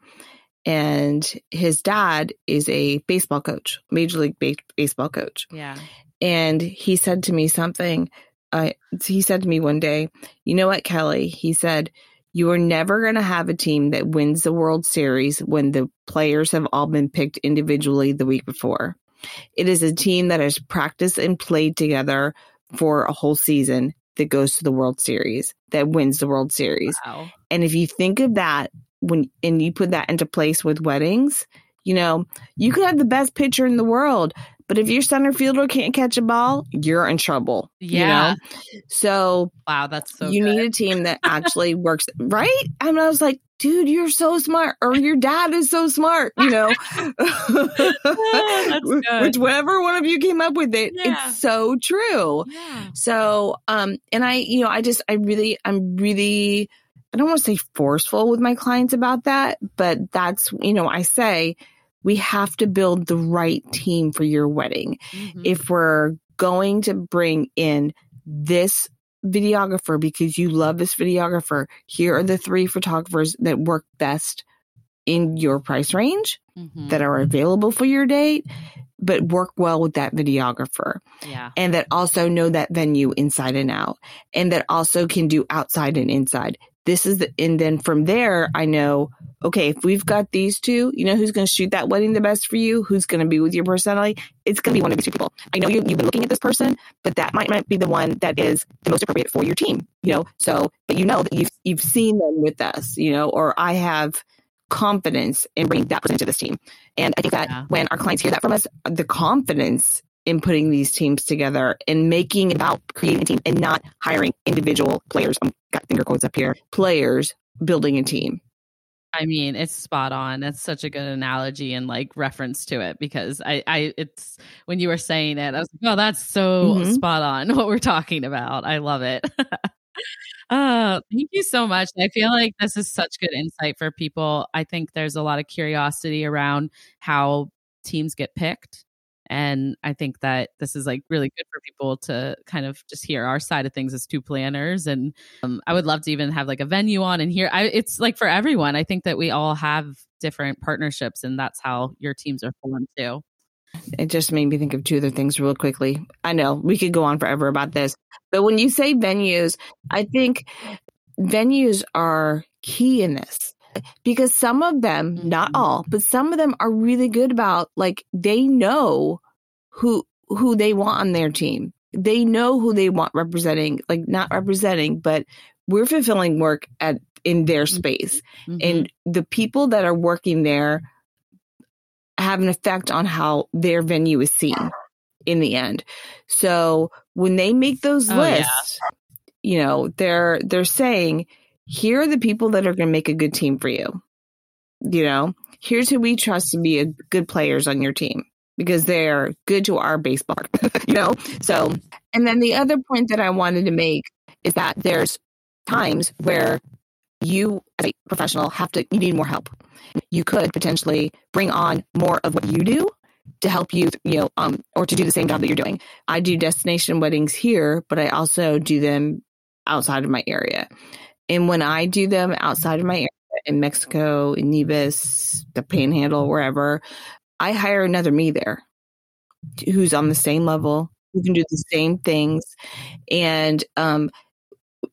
And his dad is a baseball coach, major league ba- baseball coach. yeah. And he said to me something. Uh, he said to me one day, "You know what, Kelly?" He said, "You are never going to have a team that wins the World Series when the players have all been picked individually the week before. It is a team that has practiced and played together for a whole season that goes to the World Series, that wins the World Series. Wow. And if you think of that when and you put that into place with weddings, you know, you could have the best pitcher in the world, but if your center fielder can't catch a ball, you're in trouble. Yeah. You know? So Wow, that's so you good. need a team that actually works right. And I was like, dude, you're so smart, or your dad is so smart, you know. That's good. Whichever one of you came up with it, Yeah. it's so true. Yeah. So, um, and I, you know, I just, I really, I'm really, I don't want to say forceful with my clients about that, but that's, you know, I say we have to build the right team for your wedding. Mhm. If we're going to bring in this videographer because you love this videographer. Here are the three photographers that work best in your price range mm-hmm. that are available for your date, but work well with that videographer. Yeah. And that also know that venue inside and out and that also can do outside and inside. This is the, and then from there, I know, okay, if we've got these two, you know who's going to shoot that wedding the best for you? Who's going to be with your personality? It's going to be one of these two people. I know you, you've been looking at this person, but that might, might be the one that is the most appropriate for your team, you know? So, but you know that you've, you've seen them with us, you know, or I have, confidence in bringing that person to this team. And I think that yeah. when our clients hear that from us, the confidence in putting these teams together and making it about creating a team and not hiring individual players. I've got finger quotes up here. Players building a team. I mean, it's spot on. That's such a good analogy and like reference to it because I, I, it's when you were saying it, I was like, oh, that's so mm-hmm. spot on what we're talking about. I love it. Oh, thank you so much. I feel like this is such good insight for people. I think there's a lot of curiosity around how teams get picked. And I think that this is like really good for people to kind of just hear our side of things as two planners. And um, I would love to even have like a venue on and here. I, it's like for everyone. I think that we all have different partnerships, and that's how your teams are formed too. It just made me think of two other things real quickly. I know we could go on forever about this, but when you say venues, I think venues are key in this because some of them, not mm-hmm. all, but some of them are really good about like they know who who they want on their team. They know who they want representing, like not representing, but we're fulfilling work at in their mm-hmm. space. Mm-hmm. And the people that are working there have an effect on how their venue is seen in the end. So when they make those oh, lists, yeah. you know, they're they're saying, here are the people that are going to make a good team for you. You know, here's who we trust to be a good players on your team because they're good to our baseball. you know, so and then the other point that I wanted to make is that there's times where you as a professional have to you need more help you could potentially bring on more of what you do to help you, you know, um, or to do the same job that you're doing. I do destination weddings here, but I also do them outside of my area. And when I do them outside of my area in Mexico, in Nevis, the Panhandle, wherever, I hire another me there who's on the same level, who can do the same things, and um,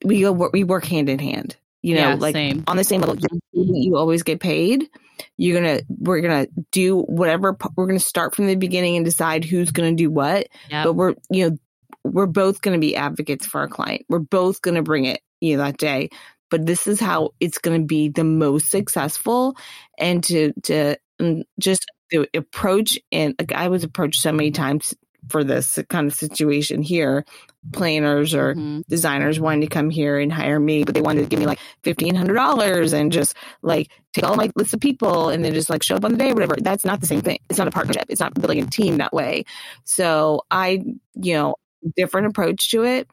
we go we work hand in hand you know, yeah, like same. on the same level. You always get paid. You're gonna, we're gonna do whatever. We're gonna start from the beginning and decide who's gonna do what. Yep. But we're, you know, we're both gonna be advocates for our client. We're both gonna bring it, you know, that day. But this is how it's gonna be the most successful, and to to mm, just the approach. And like, I was approached so many times for this kind of situation here planners or mm-hmm. designers wanting to come here and hire me, but they wanted to give me like fifteen hundred dollars and just like take all my list of people and then just like show up on the day or whatever. That's not the same thing. It's not a partnership. It's not building a team that way. So I, you know, different approach to it.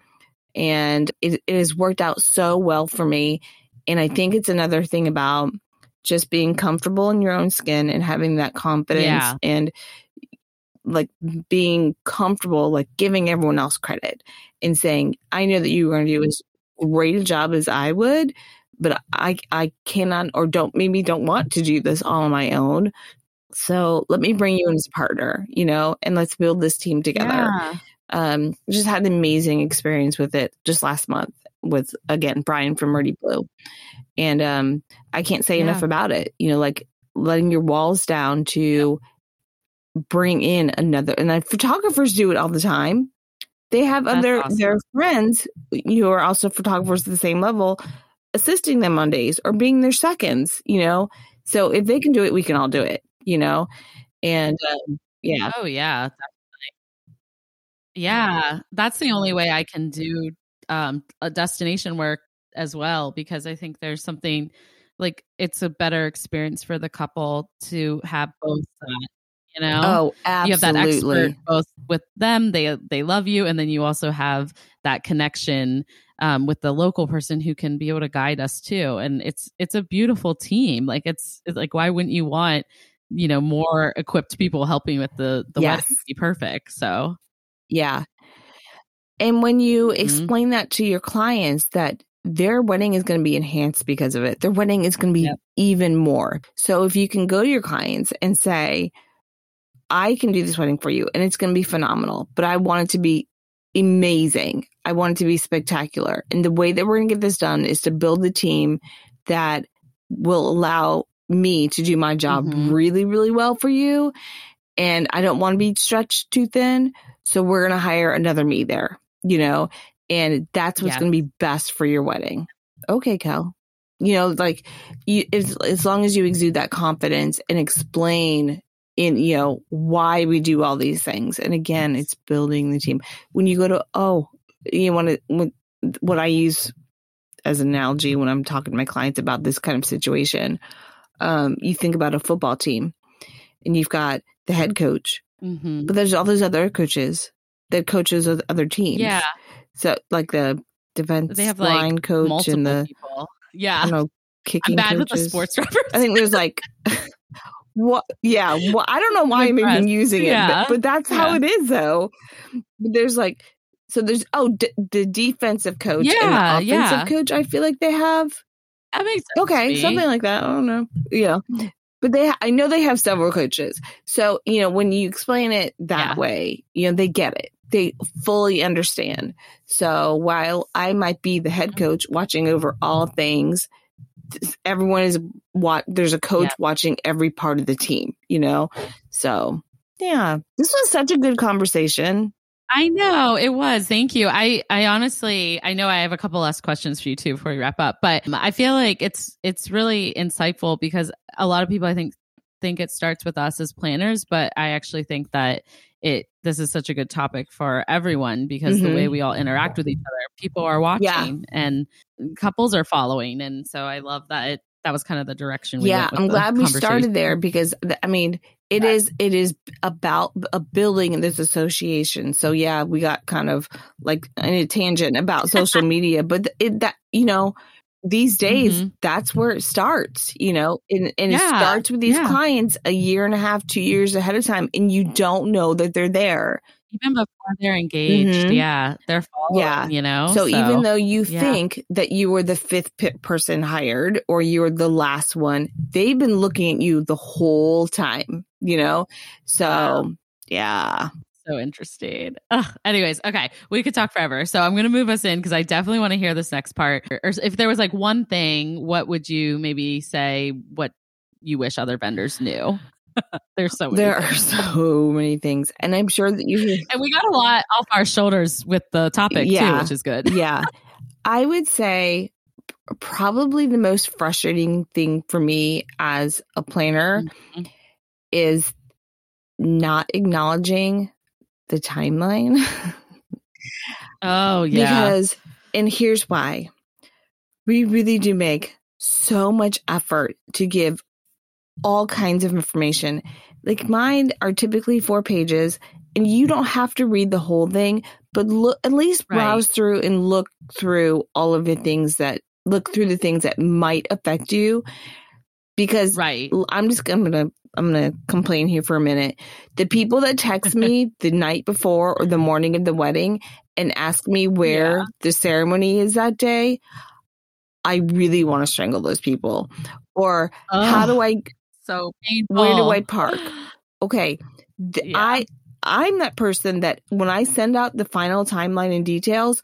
And it, it has worked out so well for me. And I think it's another thing about just being comfortable in your own skin and having that confidence yeah. and like being comfortable, like giving everyone else credit and saying, I know that you're going to do as great a job as I would, but I, I cannot or don't, maybe don't want to do this all on my own. So let me bring you in as a partner, you know, and let's build this team together. Yeah. Um, just had an amazing experience with it just last month with again Brian from Murdy Blue, and um, I can't say yeah. enough about it. You know, like letting your walls down to bring in another and photographers do it all the time they have That's other awesome. their friends who are also photographers at the same level assisting them on days or being their seconds you know so if they can do it we can all do it you know and um, yeah oh yeah. Yeah that's the only way i can do um, a destination work as well because i think there's something like it's a better experience for the couple to have both that you know? Oh absolutely you have that expert both with them they they love you and then you also have that connection um, with the local person who can be able to guide us too and it's it's a beautiful team like it's, it's like why wouldn't you want you know more equipped people helping with the the yes. wedding be perfect so yeah And when you mm-hmm. explain that to your clients that their wedding is going to be enhanced because of it, their wedding is going to be yep. even more. So if you can go to your clients and say, I can do this wedding for you and it's going to be phenomenal, but I want it to be amazing. I want it to be spectacular. And the way that we're going to get this done is to build the team that will allow me to do my job mm-hmm. really, really well for you. And I don't want to be stretched too thin. So we're going to hire another me there, you know, and that's what's yeah. going to be best for your wedding. Okay, Kel. You know, like you, as, as long as you exude that confidence and explain in you know why we do all these things and again it's building the team when you go to oh you want to what i use as an analogy when i'm talking to my clients about this kind of situation um, you think about a football team and you've got the head coach mm-hmm. but there's all those other coaches that coaches of other teams yeah so like the defense they have line like coach and the people. yeah i don't know kicking I'm bad coaches. with the sports reference. i think there's like what yeah well, i don't know why i'm even using it but, but that's yeah. how it is though there's like so there's oh d- the defensive coach yeah, and the offensive yeah. coach i feel like they have that makes sense okay something like that i don't know yeah but they i know they have several coaches so you know when you explain it that yeah. way you know they get it they fully understand so while i might be the head mm-hmm. coach watching over all things everyone is what there's a coach yeah. watching every part of the team, you know? So, yeah, this was such a good conversation. I know it was. Thank you. I I honestly I know I have a couple less questions for you too before we wrap up, but I feel like it's it's really insightful because a lot of people I think think it starts with us as planners, but I actually think that it this is such a good topic for everyone because mm-hmm. the way mm-hmm. we all interact with each other, people are watching yeah. and couples are following, and so I love that it that was kind of the direction. yeah, I'm glad we started there because I mean it yeah. is it is about a building this association. So yeah, we got kind of like in a tangent about social media, but it that you know these days mm-hmm. that's where it starts you know and, and yeah, it starts with these yeah. clients a year and a half two years ahead of time and you don't know that they're there even before they're engaged mm-hmm. yeah they're following, yeah you know so, so even though you yeah. think that you were the fifth person hired or you were the last one they've been looking at you the whole time you know so yeah so interesting. Ugh. Anyways, okay, we could talk forever. So I'm going to move us in because I definitely want to hear this next part. Or if there was like one thing, what would you maybe say? What you wish other vendors knew? There's so there things. are so many things, and I'm sure that you and we got a lot off our shoulders with the topic yeah, too, which is good. yeah, I would say probably the most frustrating thing for me as a planner mm-hmm. is not acknowledging the timeline. oh, yeah. Because, and here's why we really do make so much effort to give all kinds of information. Like mine are typically four pages, and you don't have to read the whole thing, but look at least browse right. through and look through all of the things that look through the things that might affect you. Because right. I'm just I'm gonna I'm going to complain here for a minute. The people that text me the night before or the morning of the wedding and ask me where yeah. the ceremony is that day, I really want to strangle those people. Or oh, how do I so painful. Where do I park? Okay. Yeah. I I'm that person that when I send out the final timeline and details,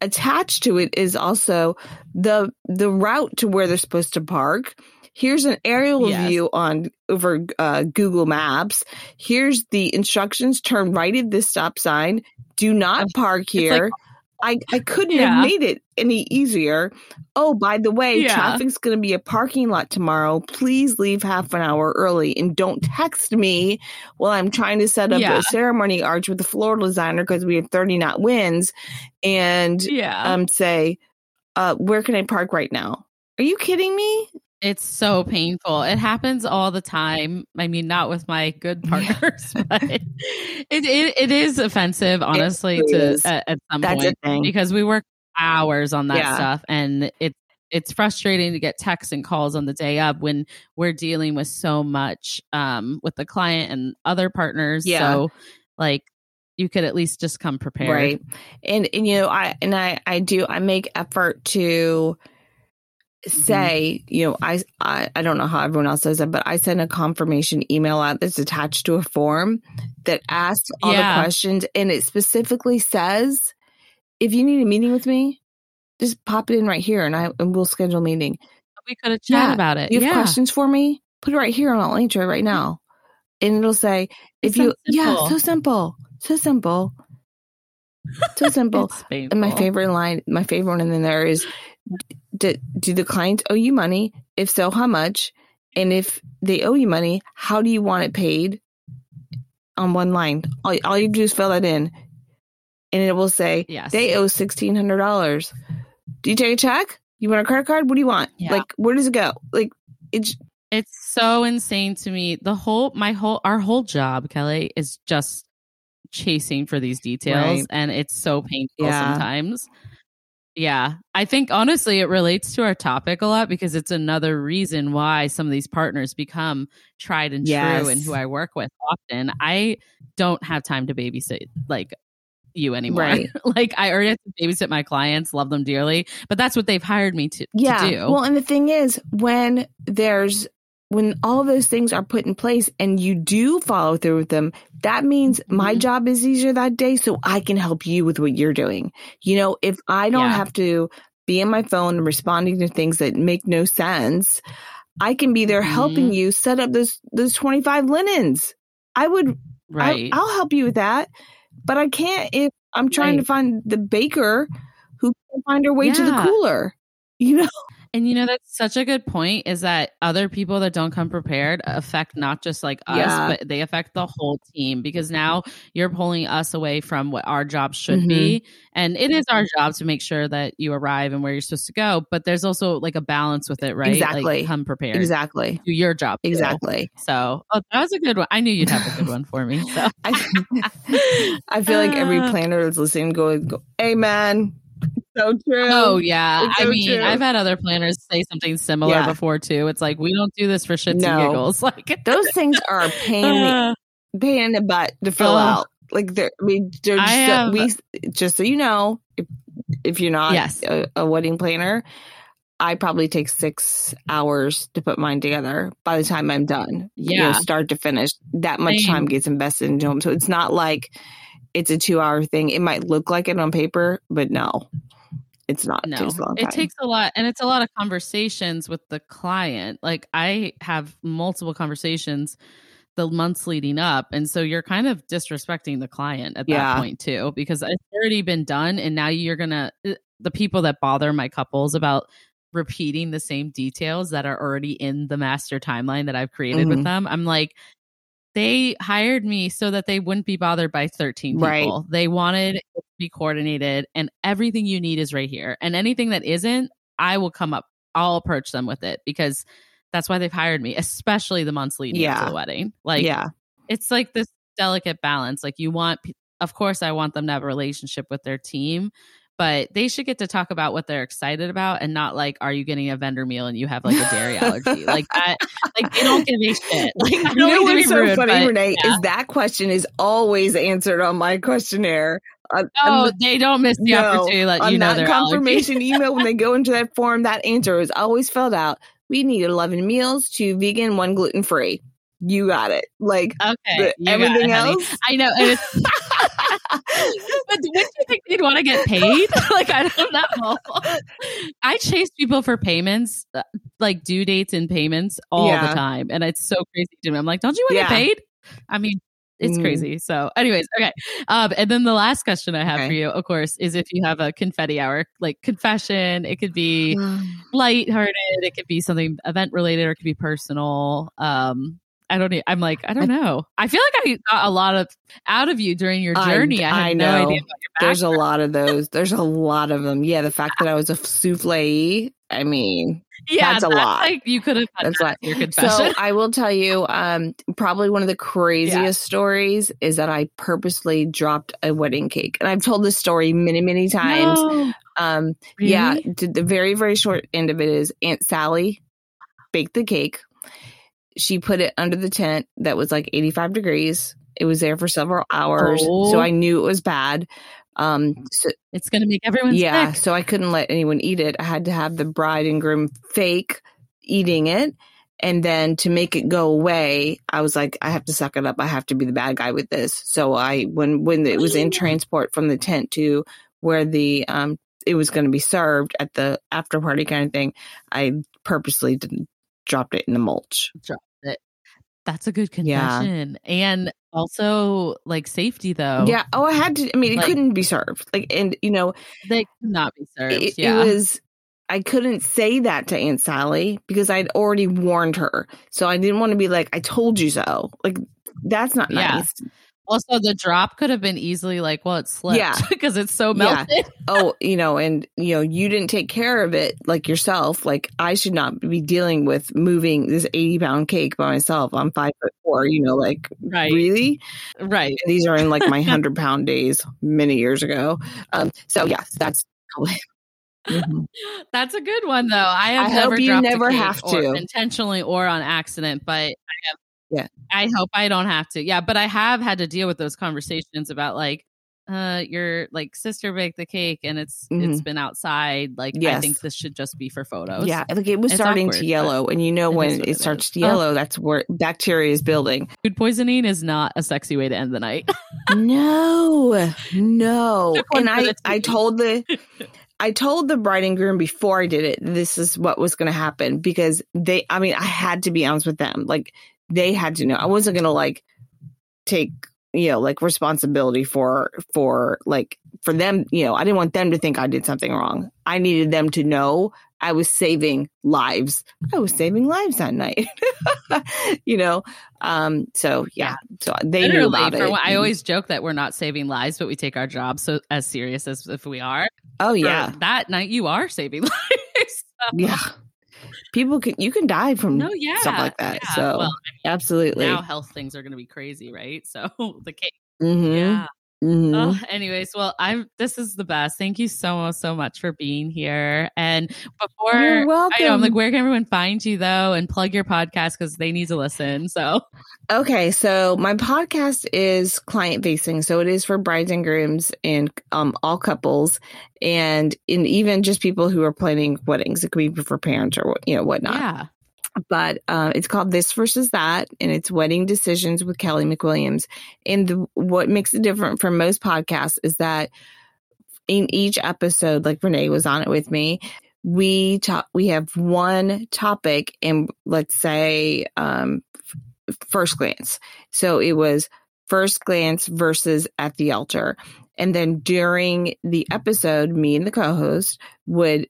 attached to it is also the the route to where they're supposed to park here's an aerial yes. view on over uh, Google Maps. Here's the instructions: turn right at this stop sign. Do not park here. Like, I, I couldn't yeah. have made it any easier. Oh, by the way, yeah. traffic's going to be a parking lot tomorrow. Please leave half an hour early and don't text me while I'm trying to set up yeah. a ceremony arch with the floor designer because we have 30 knot winds and yeah. um, say, uh, where can I park right now? Are you kidding me? It's so painful. It happens all the time. I mean, not with my good partners, but it, it it is offensive, honestly, to at, at, some That's point because we work hours on that yeah. stuff, and it's it's frustrating to get texts and calls on the day up when we're dealing with so much um, with the client and other partners. Yeah. So, like you could at least just come prepared. Right. And and you know, I and I I do I make effort to. Mm-hmm. say, you know, I, I I don't know how everyone else does it, but I send a confirmation email out that's attached to a form that asks all Yeah. the questions and it specifically says if you need a meeting with me, just pop it in right here and I and we'll schedule a meeting. We could have chat Yeah. about it. You have yeah. questions for me? Put it right here and I'll answer it right mm-hmm. now. And it'll say It's if you so yeah, so simple. So simple. So simple. And my favorite line, my favorite one in there is, do, do the clients owe you money? If so, how much? And if they owe you money, how do you want it paid? On one line, all, all you do is fill that in, and it will say Yes. they owe sixteen hundred dollars. Do you take a check? You want a credit card? What do you want? Yeah. Like, where does it go? Like, it's It's so insane to me. The whole, my whole, our whole job, Kelly, is just chasing for these details, Right. and it's so painful Yeah. sometimes. Yeah, I think honestly, it relates to our topic a lot because it's another reason why some of these partners become tried and true, and who I work with often. I don't have time to babysit like you anymore. Right. like I already have to babysit my clients, love them dearly, but that's what they've hired me to, yeah. to do. Well, and the thing is, when there's when all those things are put in place and you do follow through with them, that means my Mhm. job is easier that day, so I can help you with what you're doing. You know, if I don't Yeah. have to be in my phone and responding to things that make no sense, I can be there Mhm. helping you set up those those 25 linens. I would right. I, will help you with that, but I can't if I'm trying to find the baker who can find her way to the cooler. You know, And you know that's such a good point is that other people that don't come prepared affect not just like us, Yeah. but they affect the whole team because now you're pulling us away from what our job should Mhm. be. And it is our job to make sure that you arrive and where you're supposed to go, but there's also like a balance with it, right? Exactly. Like come prepared. exactly. Do your job. too. Exactly. So oh, that was a good one. I knew you'd have a good one for me. So I, I feel like every planner that's listening go, go Amen. So true. Oh yeah, It's I so mean, true. I've had other planners say something similar Yeah. before too. It's like we don't do this for shits No. and giggles. Like Those things are a pain, in the, uh. pain in the butt to fill Oh. out. Like they're, I mean, they're I have- we just so you know, if, if you're not Yes. a, a wedding planner, I probably take six hours to put mine together. By the time I'm done, you know, Yeah. start to finish, that much Same. time gets invested into them. So it's not like it's a two hour thing. It might look like it on paper, but no, it's not. no, it takes it takes a lot, and it's a lot of conversations with the client. Like I have multiple conversations the months leading up, and so you're kind of disrespecting the client at that point too, because it's already been done, and now you're gonna uh, the people that bother my couples about repeating the same details that are already in the master timeline that I've created with Mhm. them. I'm like. They hired me so that they wouldn't be bothered by 13 people. Right. They wanted it to be coordinated, and everything you need is right here. And anything that isn't, I will come up. I'll approach them with it because that's why they've hired me, especially the months leading up to the wedding. Like, yeah, it's like this delicate balance. Like, you want, of course, I want them to have a relationship with their team, but they should get to talk about what they're excited about and not like, are you getting a vendor meal and you have like a dairy allergy? Like that, like they don't give a shit. Like, I don't mean to what's so rude, funny, but- Renee, yeah. is that question is always answered on my questionnaire. Oh, they don't miss the no, opportunity to you know that confirmation email when they go into that form, that answer is always filled out. We need eleven meals, two vegan, one gluten free. You got it. Like Okay, the- everything it, else. I know. And it's, but wouldn't you think they'd want to get paid? like I don't know. I chase people for payments, uh, like due dates and payments all Yeah. the time, and it's so crazy to me. I'm like, don't you want to Yeah. get paid? I mean. It's Mm. crazy. So, anyways, okay. Um, and then the last question I have Okay. for you, of course, is if you have a confetti hour, like confession, it could be lighthearted, it could be something event related, or it could be personal. Um, I don't. I'm like, I don't know. I feel like I got a lot of out of you during your journey. I, I no know. idea about your There's a lot of those. There's a lot of them. Yeah, the fact that I was a souffle. I mean, yeah, that's a lot. Like you could have That's that your confession. So I will tell you, um, probably one of the craziest stories is that I purposely dropped a wedding cake, and I've told this story many, many times. No. Um, yeah, Really? to the very, very short end of it is Aunt Sally baked the cake. She put it under the tent that was like 85 degrees. It was there for several hours, Oh. so I knew it was bad. Um, so It's going to make everyone yeah, sick. so I couldn't let anyone eat it. I had to have the bride and groom fake eating it. And then to make it go away, I was like, I have to suck it up. I have to be the bad guy with this. So I, when, when it was in transport from the tent to where the, um, it was going to be served at the after party kind of thing, I purposely didn't dropped it in the mulch. That's a good Yeah. confession. And also like safety though. Yeah. Oh, I had to, I mean, it Like- couldn't be served. Like, and you know, They could not be served. it, yeah. it was I couldn't say that to Aunt Sally because I'd already warned her. So I didn't want to be like, I told you so. Like that's not Yeah. Also the drop could have been easily like, well, it slipped Yeah. because it's so Yeah. melted. oh, you know, and you know, you didn't take care of it like yourself. Like I should not be dealing with moving this 80 pound cake by myself. I'm five foot four, you know, like Right. really? Right. These are in like my hundred pound days many years ago. Um, so yes, that's Mhm. That's a good one though. I have I hope never you never have to. intentionally or on accident, but I have Yeah. I hope I don't have to. Yeah, but I have had to deal with those conversations about like uh your like sister baked the cake and it's it's been outside. Like I Mm-hmm. Think this should just be for photos. Yeah, like it was It's starting awkward, to yellow, and you know when it it starts is. to Oh. yellow, that's where bacteria is building. Food poisoning is not a sexy way to end the night. no, no, and I I told the I told the bride and groom before I did it this is what was going to happen because they I mean I had to be honest with them like they had to know. I wasn't going to like take you know like responsibility for for like for them you know I didn't want them to think I did something wrong. I needed them to know I was saving lives. I was saving lives that night. You know? Um so yeah. So they knew about for it. I always joke that we're not saving lives, but we take our job so as serious as if we are. oh For yeah. that night you are saving lives. So- yeah people can you can die from No, yeah. stuff like that yeah. so well, absolutely now health things are going to be crazy, right? So the cake. Mhm, Yeah. Mhm. Oh, anyways, well, I'm. This is the best. Thank you so so much for being here. And before You're welcome. I know, I'm like, where can everyone find you though, and plug your podcast because they need to listen. So okay so my podcast is client facing so it is for brides and grooms and um all couples and in even just people who are planning weddings it could be for parents or you know whatnot yeah, but uh, it's called This versus That, and it's Wedding Decisions with Kelly McWilliams. And the, what makes it different from most podcasts is that in each episode, like Renee was on it with me, we talk. We have one topic, and let's say um, f- first glance. So it was first glance versus at the altar. And then during the episode, me and the co-host would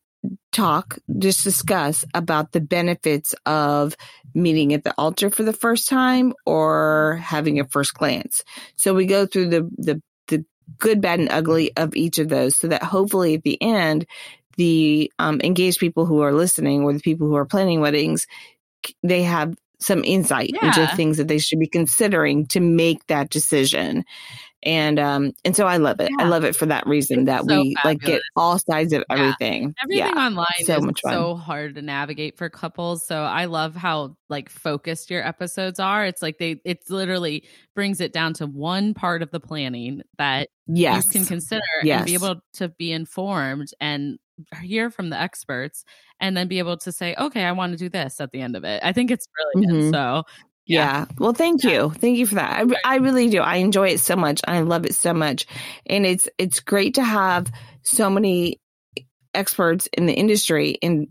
talk, just discuss about the benefits of meeting at the altar for the first time or having a first glance. So we go through the, the, the good, bad, and ugly of each of those so that hopefully at the end, the um, engaged people who are listening or the people who are planning weddings, they have some insight into things that they should be considering to make that decision. And um and so I love it. I love it for that reason It's that so we like get all sides of Yeah. everything. everything yeah. online so is much fun. so hard to navigate for couples. So I love how like focused your episodes are. It's like they it literally brings it down to one part of the planning that Yes. you can consider and be able to be informed and hear from the experts and then be able to say okay i want to do this at the end of it i think it's brilliant Mhm. so Yeah. Well, thank you. Thank you for that. I, I really do. I enjoy it so much. I love it so much. And it's, it's great to have so many experts in the industry. And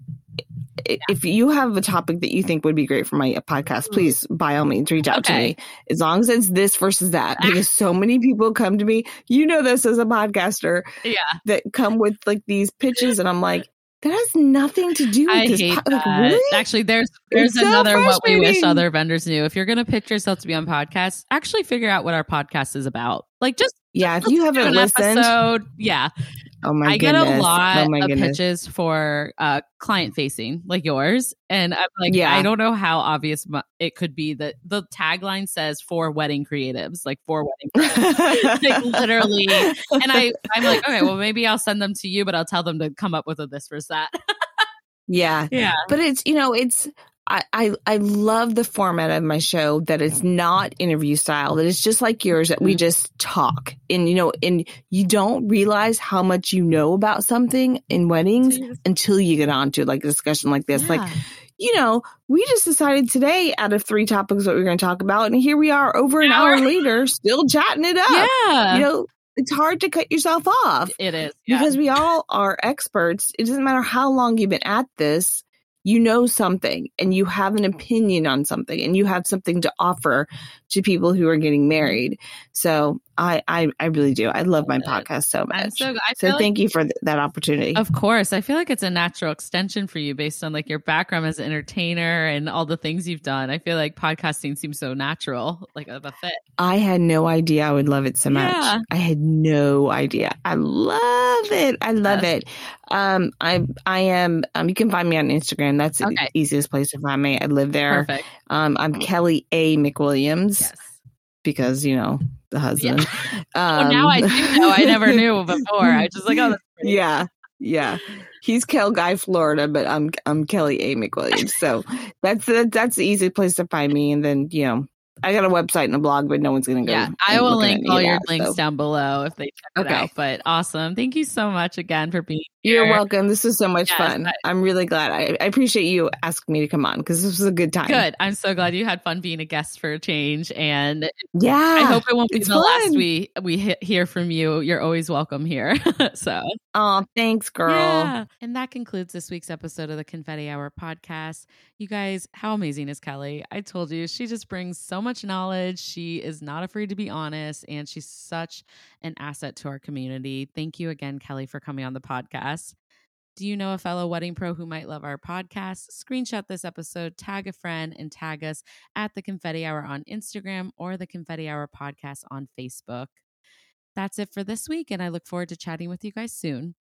if you have a topic that you think would be great for my uh, podcast, mm. please by all means reach out to me. As long as it's this versus that, ah. because so many people come to me, you know, this as a podcaster yeah that come with like these pitches. And I'm like, that has nothing to do with i this. hate po- that like, really? actually there's there's It's so another what we wish other vendors knew if you're going to pitch yourself to be on podcasts actually figure out what our podcast is about like just Yeah. If you haven't listened, episode yeah oh my I get a lot oh of goodness. pitches for uh, client facing, like yours, and I'm like, Yeah. I don't know how obvious it could be that the tagline says for wedding creatives, like for wedding, creatives. like literally. And I, I'm like, okay, well, maybe I'll send them to you, but I'll tell them to come up with a this versus that. yeah. Yeah, But it's, you know, it's, I, I, I love the format of my show that it's not interview style, that it's just like yours, that we mm-hmm. just talk. And, you know, and you don't realize how much you know about something in weddings until you get onto like a discussion like this. Yeah. Like, you know, we just decided today out of three topics that we are going to talk about. And here we are over an hour later, still chatting it up. Yeah. You know, it's hard to cut yourself off. It is. Yeah. Because we all are experts. It doesn't matter how long you've been at this you know something and you have an opinion on something and you have something to offer to people who are getting married. So I, I, I really do. I love my podcast so much. so, so thank you for th- that opportunity. Of course. I feel like it's a natural extension for you based on like your background as an entertainer and all the things you've done. I feel like podcasting seems so natural, like of a fit. I had no idea I would love it so much. Yeah. I had no idea. I love it. I love yes. it. Um, I, I am, um, you can find me on Instagram. That's okay. the easiest place to find me. I live there. Perfect. Um, I'm Kelly A. McWilliams. Yes because you know the husband. Yeah. Um, now I do know. I never knew before. I just like, oh, yeah, yeah. He's Kel Guy, Florida, but I'm I'm Kelly A. McWilliams. So that's that's the easy place to find me. And then you know I got a website and a blog, but no one's going to go. Yeah, I will link all your that, links so. down below if they check okay. it out. But awesome. Thank you so much again for being You're welcome. This was so much yes, fun. I, am really glad. I, I, appreciate you asking me to come on because this was a good time. Good. I'm so glad you had fun being a guest for a change. And yeah, I hope it won't be the fun. last we we hear from you. You're always welcome here. so, oh, thanks, girl. Yeah. And that concludes this week's episode of the Confetti Hour podcast. You guys, how amazing is Kelly? I told you, she just brings so much knowledge. She is not afraid to be honest, and she's such an asset to our community. Thank you again, Kelly, for coming on the podcast. Do you know a fellow wedding pro who might love our podcast? Screenshot this episode, tag a friend, and tag us at the Confetti Hour on Instagram or the Confetti Hour podcast on Facebook. That's it for this week, and I look forward to chatting with you guys soon.